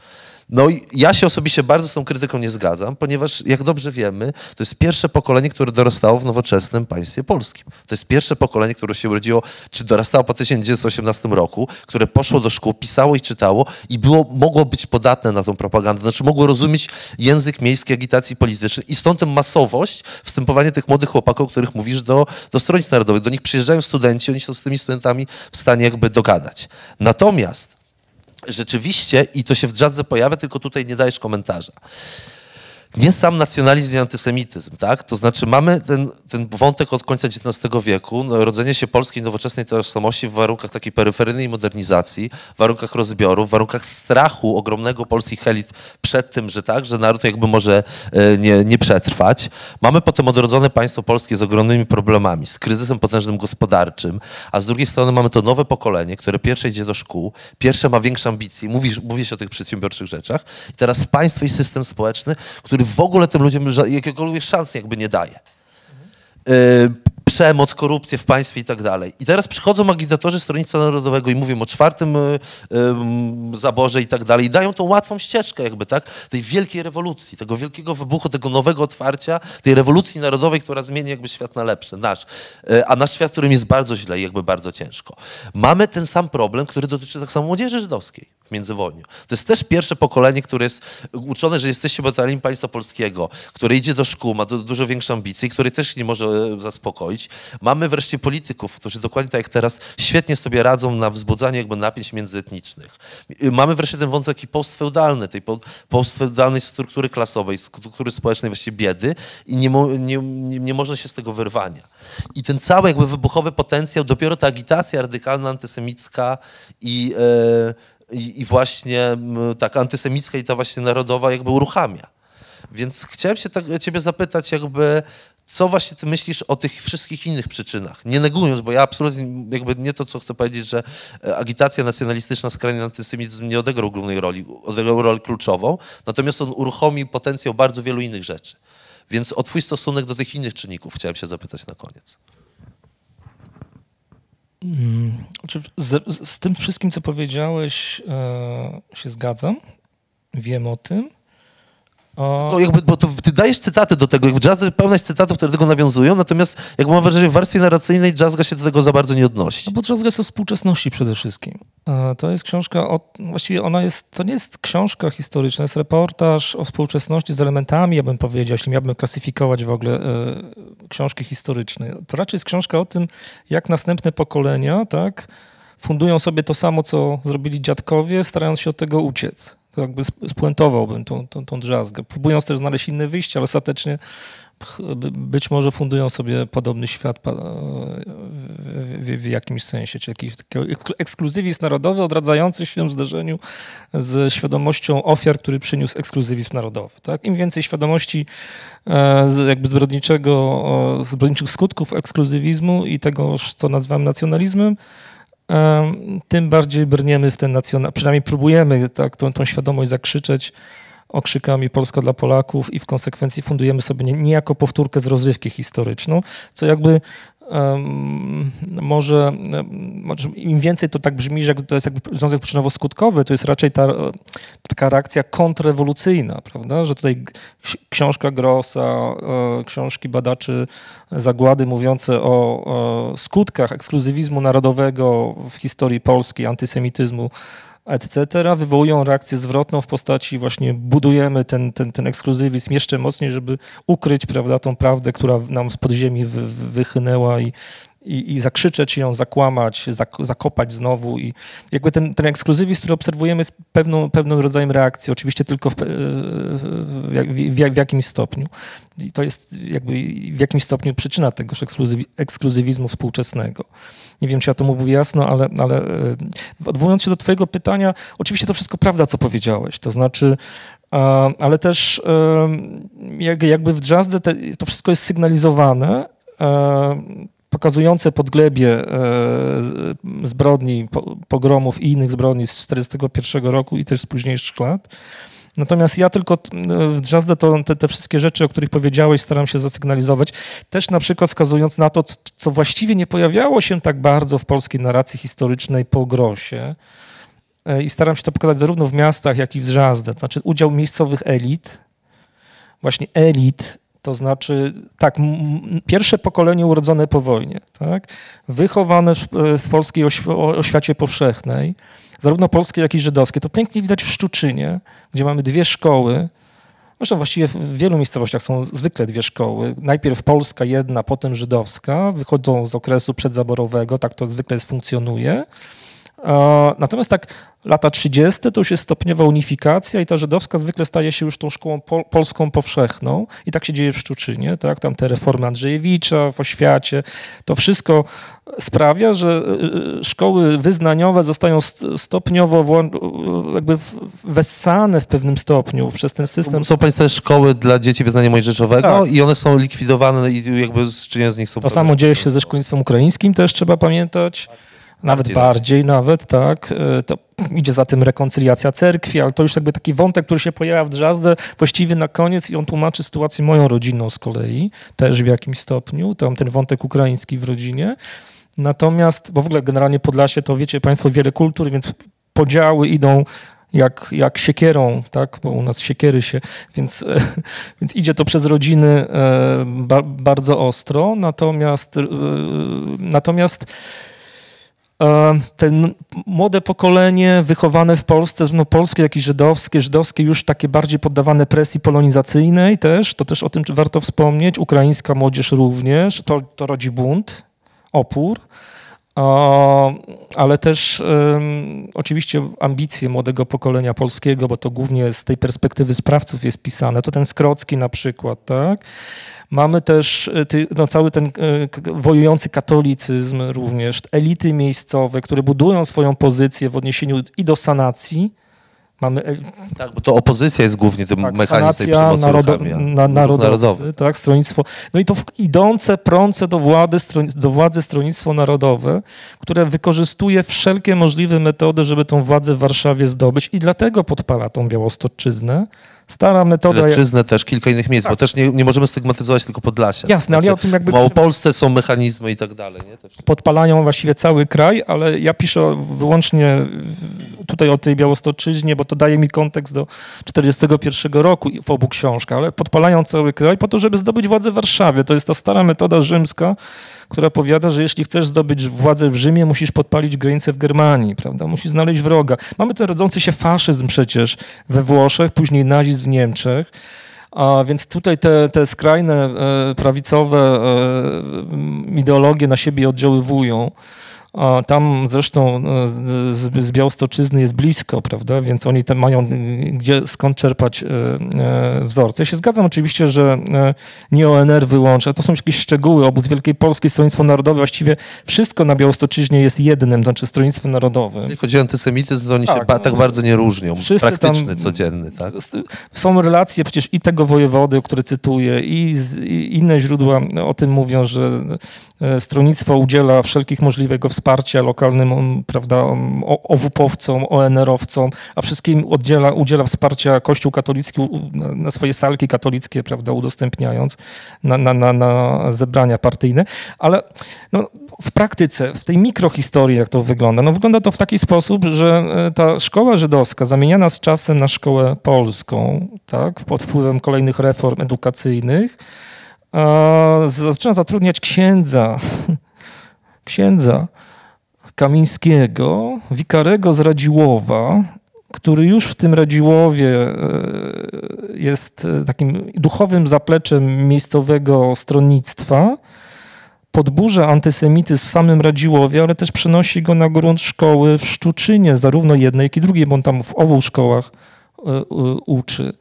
Speaker 2: No ja się osobiście bardzo z tą krytyką nie zgadzam, ponieważ jak dobrze wiemy, to jest pierwsze pokolenie, które dorastało w nowoczesnym państwie polskim. To jest pierwsze pokolenie, które się urodziło, czy dorastało po 1918 roku, które poszło do szkół, pisało i czytało i było, mogło być podatne na tą propagandę, znaczy mogło rozumieć język miejskiej agitacji politycznej i stąd tę masowość wstępowanie tych młodych chłopaków, o których mówisz, do, do stronnic narodowych. Do nich przyjeżdżają studenci, oni są z tymi studentami w stanie jakby dogadać. Natomiast rzeczywiście, i to się w dżadze pojawia, tylko tutaj nie dajesz komentarza. Nie sam nacjonalizm i antysemityzm, tak? To znaczy mamy ten, ten wątek od końca XIX wieku, no, rodzenie się polskiej nowoczesnej tożsamości w warunkach takiej peryferyjnej modernizacji, w warunkach rozbioru, w warunkach strachu ogromnego polskich elit przed tym, że tak, że naród jakby może e, nie, nie przetrwać. Mamy potem odrodzone państwo polskie z ogromnymi problemami, z kryzysem potężnym gospodarczym, a z drugiej strony mamy to nowe pokolenie, które pierwsze idzie do szkół, pierwsze ma większe ambicje, mówisz, mówi się o tych przedsiębiorczych rzeczach i teraz państwo i system społeczny, który w ogóle tym ludziom jakiegokolwiek szans jakby nie daje. Yy, przemoc, korupcję w państwie i tak dalej. I teraz przychodzą agitatorzy Stronnictwa Narodowego i mówią o czwartym ym, zaborze i tak dalej. I dają tą łatwą ścieżkę jakby, tak? Tej wielkiej rewolucji, tego wielkiego wybuchu, tego nowego otwarcia, tej rewolucji narodowej, która zmieni jakby świat na lepszy, nasz. Y, a nasz świat, którym jest bardzo źle i jakby bardzo ciężko. Mamy ten sam problem, który dotyczy tak samo młodzieży żydowskiej międzywojniu. To jest też pierwsze pokolenie, które jest uczone, że jesteście obywatelami państwa polskiego, które idzie do szkół, ma du- dużo większe ambicje i które też nie może zaspokoić. Mamy wreszcie polityków, którzy dokładnie tak jak teraz świetnie sobie radzą na wzbudzanie jakby napięć międzyetnicznych. Mamy wreszcie ten wątek taki postfeudalny, tej po- postfeudalnej struktury klasowej, struktury społecznej właściwie biedy i nie, nie, nie, nie można się z tego wyrwania. I ten cały jakby wybuchowy potencjał, dopiero ta agitacja radykalna, antysemicka i e, i, i właśnie tak antysemicka i ta właśnie narodowa jakby uruchamia. Więc chciałem się tak, ciebie zapytać jakby, co właśnie ty myślisz o tych wszystkich innych przyczynach? Nie negując, bo ja absolutnie jakby nie to, co chcę powiedzieć, że e, agitacja nacjonalistyczna, skrajny antysemityzm nie odegrał głównej roli, odegrał rolę kluczową, natomiast on uruchomił potencjał bardzo wielu innych rzeczy. Więc o twój stosunek do tych innych czynników chciałem się zapytać na koniec.
Speaker 3: Znaczy, z, z, z tym wszystkim, co powiedziałeś, e, się zgadzam. Wiem o tym. O,
Speaker 2: No jakby, bo to ty dajesz cytaty do tego, jakby jazz pełna jest cytatów, które do tego nawiązują, natomiast jakby mam wrażenie, w warstwie narracyjnej jazzga się do tego za bardzo nie odnosi.
Speaker 3: No bo Drzazga jest o współczesności przede wszystkim. E, To jest książka, o, właściwie ona jest, to nie jest książka historyczna, jest reportaż o współczesności z elementami, ja bym powiedział, jeśli miałbym klasyfikować w ogóle e, książki historyczne. To raczej jest książka o tym, jak następne pokolenia, tak, fundują sobie to samo, co zrobili dziadkowie, starając się od tego uciec. To jakby sp- spuentowałbym tą, tą, tą drzazgę. Próbując też znaleźć inne wyjście, ale ostatecznie być może fundują sobie podobny świat pa- w, jakimś sensie, czy jakiś taki eksklu- ekskluzywizm narodowy odradzający się w zderzeniu z świadomością ofiar, który przyniósł ekskluzywizm narodowy. Tak? Im więcej świadomości e, jakby zbrodniczego, e, zbrodniczych skutków ekskluzywizmu i tego, co nazywamy nacjonalizmem, em, tym bardziej brniemy w ten nacjonalizm, przynajmniej próbujemy tak, tą, tą świadomość zakrzyczeć okrzykami Polska dla Polaków i w konsekwencji fundujemy sobie nie- niejako powtórkę z rozrywki historyczną, co jakby może, może im więcej to tak brzmi, że to jest jakby związek przyczynowo-skutkowy, to jest raczej ta taka reakcja kontrrewolucyjna, prawda, że tutaj książka Grossa, e, książki badaczy zagłady mówiące o skutkach ekskluzywizmu narodowego w historii Polski, antysemityzmu, etc., wywołują reakcję zwrotną w postaci właśnie budujemy ten, ten, ten ekskluzywizm jeszcze mocniej, żeby ukryć prawda, tą prawdę, która nam z podziemi wy, wy- wychynęła i, i, i zakrzyczeć ją, zakłamać, zak, zakopać znowu i jakby ten, ten ekskluzywizm, który obserwujemy jest pewną, pewnym rodzajem reakcji, oczywiście tylko w, pe- w, w, w jakimś stopniu. I to jest jakby w jakimś stopniu przyczyna tegoż ekskluzywi, ekskluzywizmu współczesnego. Nie wiem, czy ja to mówię jasno, ale, ale e, odwołując się do twojego pytania, oczywiście to wszystko prawda, co powiedziałeś. To znaczy, e, ale też e, jak- jakby w Drzazdę to wszystko jest sygnalizowane, e, pokazujące podglebie e, zbrodni, po- pogromów i innych zbrodni z 1941 roku i też z późniejszych lat. Natomiast ja tylko Drzazdę to te, te wszystkie rzeczy, o których powiedziałeś, staram się zasygnalizować. Też na przykład wskazując na to, co właściwie nie pojawiało się tak bardzo w polskiej narracji historycznej po Grosie. E, I staram się to pokazać zarówno w miastach, jak i w Drzazdę. To znaczy udział miejscowych elit, właśnie elit, to znaczy tak, pierwsze pokolenie urodzone po wojnie, tak, wychowane w, w polskiej oświ- o- oświacie powszechnej, zarówno polskie, jak i żydowskie. To pięknie widać w Szczuczynie, gdzie mamy dwie szkoły. Zresztą właściwie w wielu miejscowościach są zwykle dwie szkoły. Najpierw polska jedna, potem żydowska. Wychodzą z okresu przedzaborowego, tak to zwykle funkcjonuje. Natomiast tak lata 30. to już jest stopniowa unifikacja i ta żydowska zwykle staje się już tą szkołą pol polską powszechną i tak się dzieje w Szczuczynie, tak? Tam te reformy Andrzejewicza w oświacie, to wszystko sprawia, że y, y, szkoły wyznaniowe zostają st- stopniowo jakby wessane w pewnym stopniu przez ten system.
Speaker 2: Są państwa szkoły dla dzieci wyznania mojżeszowego
Speaker 3: Tak.
Speaker 2: i one są likwidowane i jakby czynienia z nich są...
Speaker 3: To samo dzieje się ze szkolnictwem ukraińskim, też trzeba pamiętać. Nawet
Speaker 2: Bardziej
Speaker 3: bardziej, nawet, tak. E, To idzie za tym rekoncyliacja cerkwi, ale to już jakby taki wątek, który się pojawia w Drzazdę właściwie na koniec i on tłumaczy sytuację moją rodzinną z kolei, też w jakimś stopniu, tam ten wątek ukraiński w rodzinie. Natomiast, bo w ogóle generalnie Podlasie to wiecie Państwo wiele kultur, więc podziały idą jak, jak siekierą, tak, bo u nas siekiery się, więc, więc idzie to przez rodziny e, ba, bardzo ostro, natomiast, e, natomiast e, ten młode pokolenie wychowane w Polsce, no polskie, jak i żydowskie, żydowskie już takie bardziej poddawane presji polonizacyjnej też, to też o tym warto wspomnieć, ukraińska młodzież również, to, to rodzi bunt, opór, ale też oczywiście ambicje młodego pokolenia polskiego, bo to głównie z tej perspektywy sprawców jest pisane. To ten Skrocki na przykład, tak? Mamy też e, ty, no, cały ten k- wojujący katolicyzm również, elity miejscowe, które budują swoją pozycję w odniesieniu i do sanacji. Mamy
Speaker 2: Tak, bo to opozycja jest głównie tym
Speaker 3: tak,
Speaker 2: mechanizmem tej przemocy
Speaker 3: narodo, na,
Speaker 2: Ruch
Speaker 3: narodowy, tak, stronnictwo. No i to idące, prące do władzy, do władzy stronnictwo narodowe, które wykorzystuje wszelkie możliwe metody, żeby tą władzę w Warszawie zdobyć i dlatego podpala tą Białostoczyznę. Stara metoda...
Speaker 2: Leczyznę też, kilka innych miejsc,
Speaker 3: Tak.
Speaker 2: bo też nie, nie możemy stygmatyzować tylko Podlasia.
Speaker 3: Jasne, ale ja o
Speaker 2: Znaczy,
Speaker 3: tym jakby-
Speaker 2: W Małopolsce są mechanizmy i tak dalej, nie?
Speaker 3: Podpalają właściwie cały kraj, ale ja piszę wyłącznie, tutaj o tej Białostoczyźnie, bo to daje mi kontekst do 41 roku w obu książkach, ale podpalają cały kraj po to, żeby zdobyć władzę w Warszawie. To jest ta stara metoda rzymska, która powiada, że jeśli chcesz zdobyć władzę w Rzymie, musisz podpalić granicę w Germanii, prawda? Musisz znaleźć wroga. Mamy ten rodzący się faszyzm przecież we Włoszech, później nazizm w Niemczech. A więc tutaj te, te skrajne e, prawicowe e, ideologie na siebie oddziaływują. A tam zresztą e, z, Białostoczyzny jest blisko, prawda? Więc oni tam mają y, gdzie, skąd czerpać e, e, wzorce. Ja się zgadzam oczywiście, że nie ONR wyłącza. To są jakieś szczegóły. Obóz Wielkiej Polski, Stronnictwo Narodowe, właściwie wszystko na Białostoczyźnie jest jednym, znaczy Stronnictwem Narodowym.
Speaker 2: Jeśli chodzi o antysemityzm, to oni się
Speaker 3: Tak,
Speaker 2: ba-
Speaker 3: no,
Speaker 2: tak bardzo nie różnią. Praktyczny, codzienny, tak?
Speaker 3: Są relacje przecież i tego wojewody, które cytuję, i, z, i inne źródła o tym mówią, że stronnictwo udziela wszelkich możliwego wsparcia lokalnym, um, prawda, um, o- OWP-owcom, ONR-owcom, a wszystkim udziela, udziela wsparcia Kościół katolicki na, swoje salki katolickie, prawda, udostępniając na, na, na, na zebrania partyjne. Ale no, w praktyce, w tej mikrohistorii, jak to wygląda? No, wygląda to w taki sposób, że e, ta szkoła żydowska, zamieniana z czasem na szkołę polską, tak, pod wpływem kolejnych reform edukacyjnych, zaczyna zatrudniać księdza, księdza Kamińskiego, wikarego z Radziłowa, który już w tym Radziłowie e, jest e, takim duchowym zapleczem miejscowego stronnictwa, podburza antysemityzm w samym Radziłowie, ale też przenosi go na grunt szkoły w Szczuczynie, zarówno jednej, jak i drugiej, bo on tam w obu szkołach e, uczy.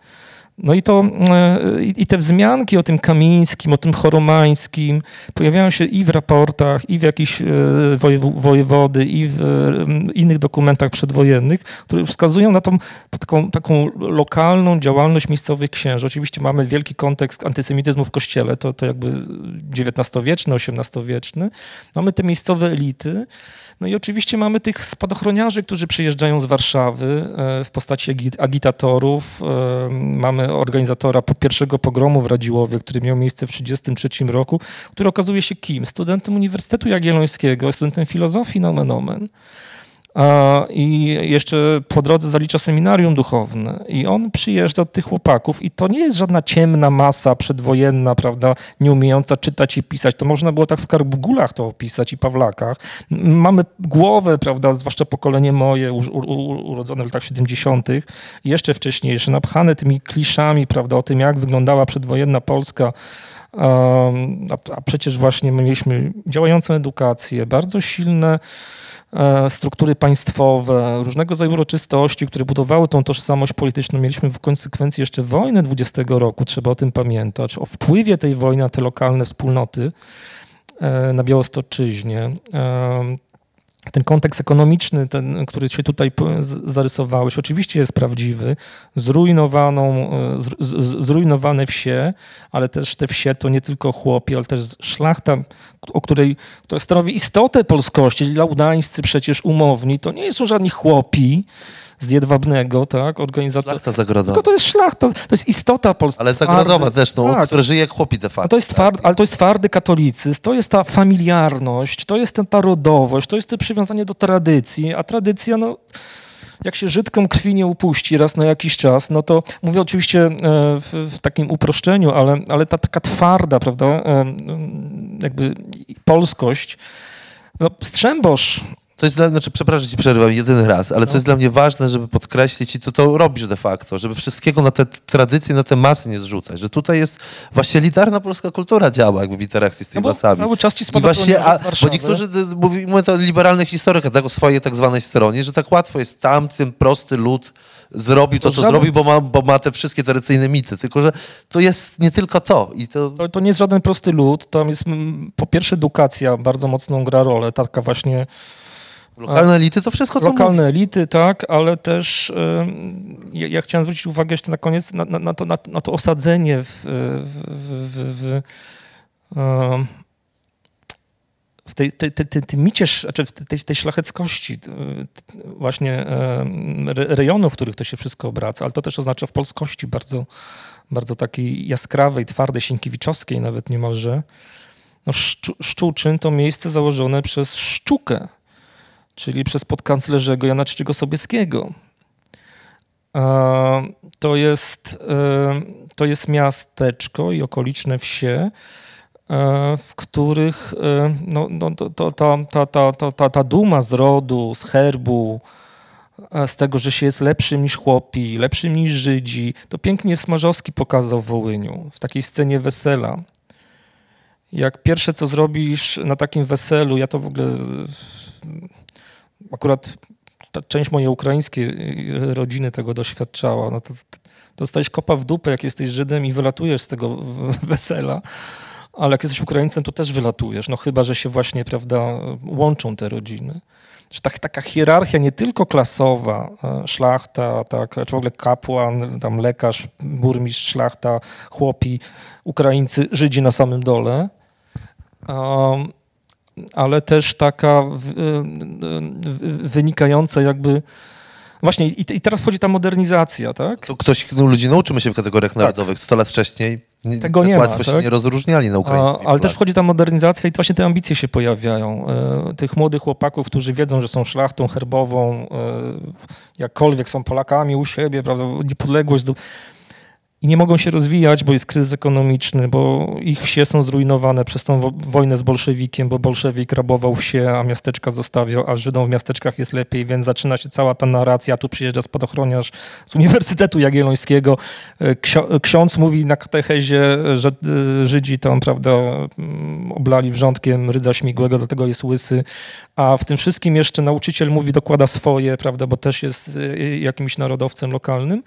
Speaker 3: No i to e, i te wzmianki o tym Kamińskim, o tym Choromańskim pojawiają się i w raportach, i w jakichś e, wojew- wojewody, i w e, innych dokumentach przedwojennych, które wskazują na tą taką, taką lokalną działalność miejscowych księży. Oczywiście mamy wielki kontekst antysemityzmu w kościele, to, to jakby XIX-wieczny, XVIII-wieczny. Mamy te miejscowe elity. No i oczywiście mamy tych spadochroniarzy, którzy przyjeżdżają z Warszawy e, w postaci agi- agitatorów. E, Mamy organizatora pierwszego pogromu w Radziłowie, który miał miejsce w 1933 roku, który okazuje się kim? Studentem Uniwersytetu Jagiellońskiego, studentem filozofii nomen omen. I jeszcze po drodze zalicza seminarium duchowne. I on przyjeżdża do tych chłopaków i to nie jest żadna ciemna masa przedwojenna, prawda, nie umiejąca czytać i pisać. To można było tak w Karbugulach to opisać i Pawlakach. Mamy głowę, prawda, zwłaszcza pokolenie moje, u, u, urodzone w latach 70., i jeszcze wcześniejsze, napchane tymi kliszami, prawda, o tym, jak wyglądała przedwojenna Polska. A, a przecież właśnie my mieliśmy działającą edukację, bardzo silne struktury państwowe, różnego rodzaju uroczystości, które budowały tą tożsamość polityczną. Mieliśmy w konsekwencji jeszcze wojnę 20 roku, trzeba o tym pamiętać, o wpływie tej wojny na te lokalne wspólnoty e, na Białostoczyźnie. Ten kontekst ekonomiczny, ten, który się tutaj zarysowałeś, oczywiście jest prawdziwy. Zrujnowaną, e, zrujnowane wsie, ale też te wsie to nie tylko chłopi, ale też szlachta, o której, która stanowi istotę polskości. Laudańscy przecież umowni, to nie są żadni chłopi z Jedwabnego, tak, organizator.
Speaker 2: Szlachta zagrodowa.
Speaker 3: Tylko to jest szlachta, to jest istota polska.
Speaker 2: Ale zagrodowa też, no,
Speaker 3: tak.
Speaker 2: które żyje jak chłopi de facto.
Speaker 3: to jest tward, ale to jest twardy katolicyzm, to jest ta familiarność, to jest ta rodowość, to jest to przywiązanie do tradycji, a tradycja, no, jak się Żydkom krwi nie upuści raz na jakiś czas, no to mówię oczywiście e, w, w takim uproszczeniu, ale, ale ta taka twarda, prawda, e, jakby polskość, no, Strzembosz
Speaker 2: Co jest dla, znaczy, przepraszam, ci przerywam jedyny raz, ale co
Speaker 3: No.
Speaker 2: jest dla mnie ważne, żeby podkreślić i to, to robisz de facto, żeby wszystkiego na te tradycje, na te masy nie zrzucać, że tutaj jest właśnie litarna polska kultura działa jakby w interakcji z tymi
Speaker 3: no bo
Speaker 2: masami.
Speaker 3: cały czas ci
Speaker 2: I właśnie, a, bo niektórzy d- mówi, mówią to liberalny historyk, tak o swojej tak zwanej stronie, że tak łatwo jest tamten prosty lud zrobił to,
Speaker 3: To
Speaker 2: co
Speaker 3: żaden-
Speaker 2: zrobił, bo ma, bo ma te wszystkie tradycyjne mity, tylko że to jest nie tylko to i to...
Speaker 3: To, to nie jest żaden prosty lud. Tam jest po pierwsze edukacja bardzo mocną gra rolę, taka właśnie
Speaker 2: Lokalne elity to wszystko, co
Speaker 3: lokalne elity, tak, ale też ja, ja chciałem zwrócić uwagę jeszcze na koniec na, na, na, to, na, na to osadzenie w, w, w, w, w tej, tej, tej, tej, tej micie, znaczy w tej, tej szlacheckości właśnie rejonów, w których to się wszystko obraca, ale to też oznacza w polskości bardzo, bardzo takiej jaskrawej, twardej, sienkiewiczowskiej nawet niemalże. No, Szczu, Szczuczyn to miejsce założone przez Szczukę, czyli przez podkanclerzego Jana III Sobieskiego. To jest, e, to jest miasteczko i okoliczne wsie, e, w których e, no, no, to, ta, ta, ta, ta, ta, ta duma z rodu, z herbu, z tego, że się jest lepszym niż chłopi, lepszym niż Żydzi, to pięknie Smarzowski pokazał w Wołyniu, w takiej scenie wesela. Jak pierwsze, co zrobisz na takim weselu, ja to w ogóle akurat ta część mojej ukraińskiej y, rodziny tego doświadczała. No to, to dostajesz kopa w dupę, jak jesteś Żydem i wylatujesz z tego wesela, ale jak jesteś Ukraińcem, to też wylatujesz. No chyba, że się właśnie, prawda, łączą te rodziny. Że tak, taka hierarchia nie tylko klasowa, e, szlachta, tak, czy w ogóle kapłan, tam lekarz, burmistrz, szlachta, chłopi, Ukraińcy, Żydzi na samym dole, um, ale też taka wynikająca jakby Właśnie i, teraz wchodzi ta modernizacja, tak?
Speaker 2: To ktoś, no, ludzi nauczymy się w kategoriach narodowych. 100 lat wcześniej nie,
Speaker 3: Tego
Speaker 2: tak
Speaker 3: nie ma,
Speaker 2: łatwo się
Speaker 3: tak?
Speaker 2: nie rozróżniali na Ukraińców.
Speaker 3: A, ale też wchodzi ta modernizacja i właśnie te ambicje się pojawiają. E, tych młodych chłopaków, którzy wiedzą, że są szlachtą herbową, e, jakkolwiek są Polakami u siebie, prawda, niepodległość. I nie mogą się rozwijać, bo jest kryzys ekonomiczny, bo ich wsie są zrujnowane przez tą wo- wojnę z bolszewikiem, bo bolszewik rabował wsie, a miasteczka zostawiał, a Żydom w miasteczkach jest lepiej, więc zaczyna się cała ta narracja. Tu przyjeżdża spadochroniarz z Uniwersytetu Jagiellońskiego. E, Ksio- ksiądz mówi na katechezie, że e, Żydzi tam, prawda, mm, oblali wrzątkiem rydza śmigłego, dlatego jest łysy, a w tym wszystkim jeszcze nauczyciel mówi, dokłada swoje, prawda, bo też jest e, jakimś narodowcem lokalnym.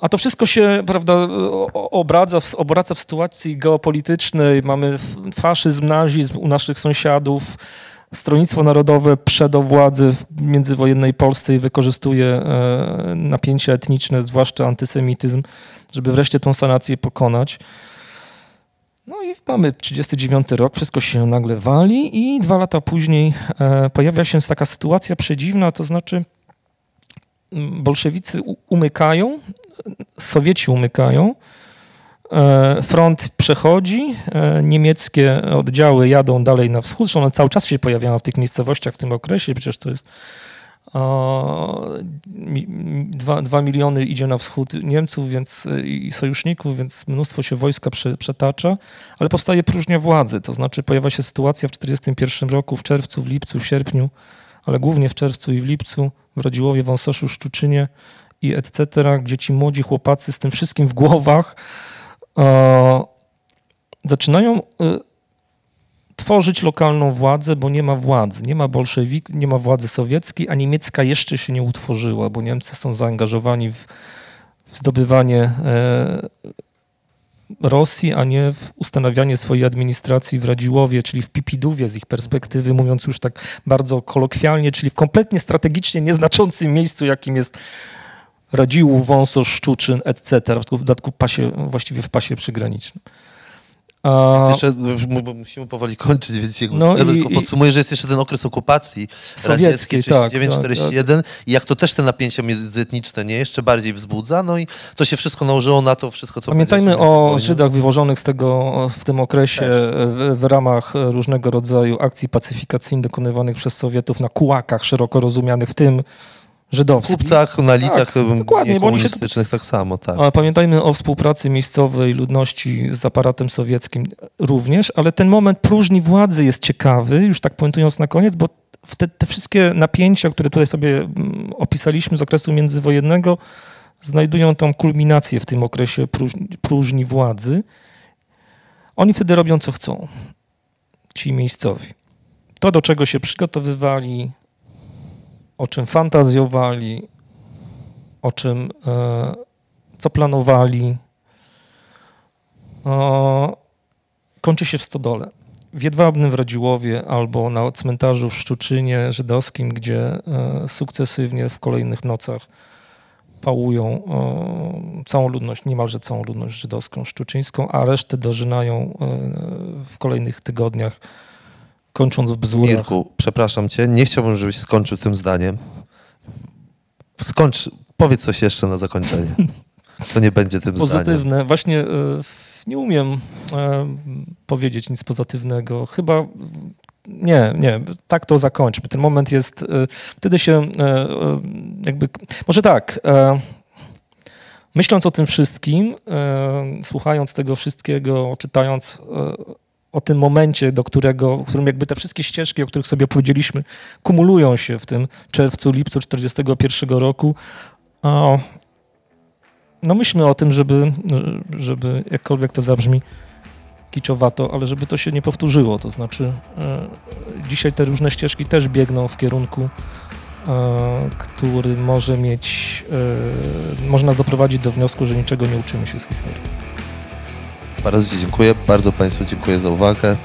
Speaker 3: A to wszystko się, prawda, obradza, obraca w sytuacji geopolitycznej. Mamy faszyzm, nazizm u naszych sąsiadów. Stronnictwo Narodowe przed władzy w międzywojennej Polsce i wykorzystuje e, napięcia etniczne, zwłaszcza antysemityzm, żeby wreszcie tą sanację pokonać. No i mamy 39 rok, wszystko się nagle wali i dwa lata później e, pojawia się taka sytuacja przedziwna, to znaczy bolszewicy umykają, Sowieci umykają, e, front przechodzi, e, niemieckie oddziały jadą dalej na wschód, one cały czas się pojawiają w tych miejscowościach w tym okresie, przecież to jest dwa miliony idzie na wschód Niemców więc, e, i sojuszników, więc mnóstwo się wojska prze, przetacza, ale powstaje próżnia władzy, to znaczy pojawia się sytuacja w 1941 roku, w czerwcu, w lipcu, w sierpniu, ale głównie w czerwcu i w lipcu w Radziłowie, Wąsoszu, Szczuczynie i etc., gdzie ci młodzi chłopacy z tym wszystkim w głowach e, zaczynają e, tworzyć lokalną władzę, bo nie ma władzy. Nie ma bolszewik, nie ma władzy sowieckiej, a niemiecka jeszcze się nie utworzyła, bo Niemcy są zaangażowani w, w zdobywanie e, Rosji, a nie w ustanawianie swojej administracji w Radziłowie, czyli w Pipidówie z ich perspektywy, mówiąc już tak bardzo kolokwialnie, czyli w kompletnie strategicznie nieznaczącym miejscu, jakim jest Radziłów, Wąsosz, Szczuczyn, etc. W dodatku pasie, właściwie w pasie przygranicznym. A,
Speaker 2: Jeszcze, no, musimy powoli kończyć, więc
Speaker 3: No
Speaker 2: ja
Speaker 3: i-
Speaker 2: podsumuję, że jest jeszcze ten okres okupacji radzieckiej,
Speaker 3: tak,
Speaker 2: 39-41 i jak to też te napięcia międzyetniczne nie jeszcze bardziej wzbudza, no i to się wszystko nałożyło na to wszystko, co
Speaker 3: Pamiętajmy o. Żydach wywożonych z tego, w tym okresie w, w ramach różnego rodzaju akcji pacyfikacyjnych dokonywanych przez Sowietów na kułakach szeroko rozumianych, w tym żydowskich.
Speaker 2: kupcach, na litach
Speaker 3: Tak, dokładnie, oni się-
Speaker 2: komunistycznych tak samo, tak.
Speaker 3: A Pamiętajmy o współpracy miejscowej ludności z aparatem sowieckim również, ale ten moment próżni władzy jest ciekawy, już tak puentując na koniec, bo te, te wszystkie napięcia, które tutaj sobie mm, opisaliśmy z okresu międzywojennego, znajdują tą kulminację w tym okresie próżni, próżni władzy. Oni wtedy robią co chcą, ci miejscowi. To, do czego się przygotowywali, o czym fantazjowali, o czym, e, co planowali, kończy się w Stodole. W Jedwabnym w Radziłowie albo na cmentarzu w Szczuczynie żydowskim, gdzie e, sukcesywnie w kolejnych nocach pałują całą ludność, niemalże całą ludność żydowską, szczuczyńską, a resztę dożynają e, w kolejnych tygodniach, kończąc w bzurach.
Speaker 2: Mirku, przepraszam cię, nie chciałbym, żebyś skończył tym zdaniem. Skończ, powiedz coś jeszcze na zakończenie. To nie będzie tym zdaniem.
Speaker 3: Pozytywne. Właśnie e, nie umiem e, powiedzieć nic pozytywnego. Chyba nie, nie, tak to zakończmy. Ten moment jest, e, wtedy się jakby, może tak, myśląc o tym wszystkim, słuchając tego wszystkiego, czytając o tym momencie, do którego, w którym jakby te wszystkie ścieżki, o których sobie powiedzieliśmy, kumulują się w tym czerwcu, lipcu 41 roku, a, no myślmy o tym, żeby, żeby jakkolwiek to zabrzmi, kiczowato, ale żeby to się nie powtórzyło. To znaczy, e, dzisiaj te różne ścieżki też biegną w kierunku, e, który może mieć, e, może nas doprowadzić do wniosku, że niczego nie uczymy się z historii.
Speaker 2: Bardzo Ci dziękuję, bardzo Państwu dziękuję za uwagę.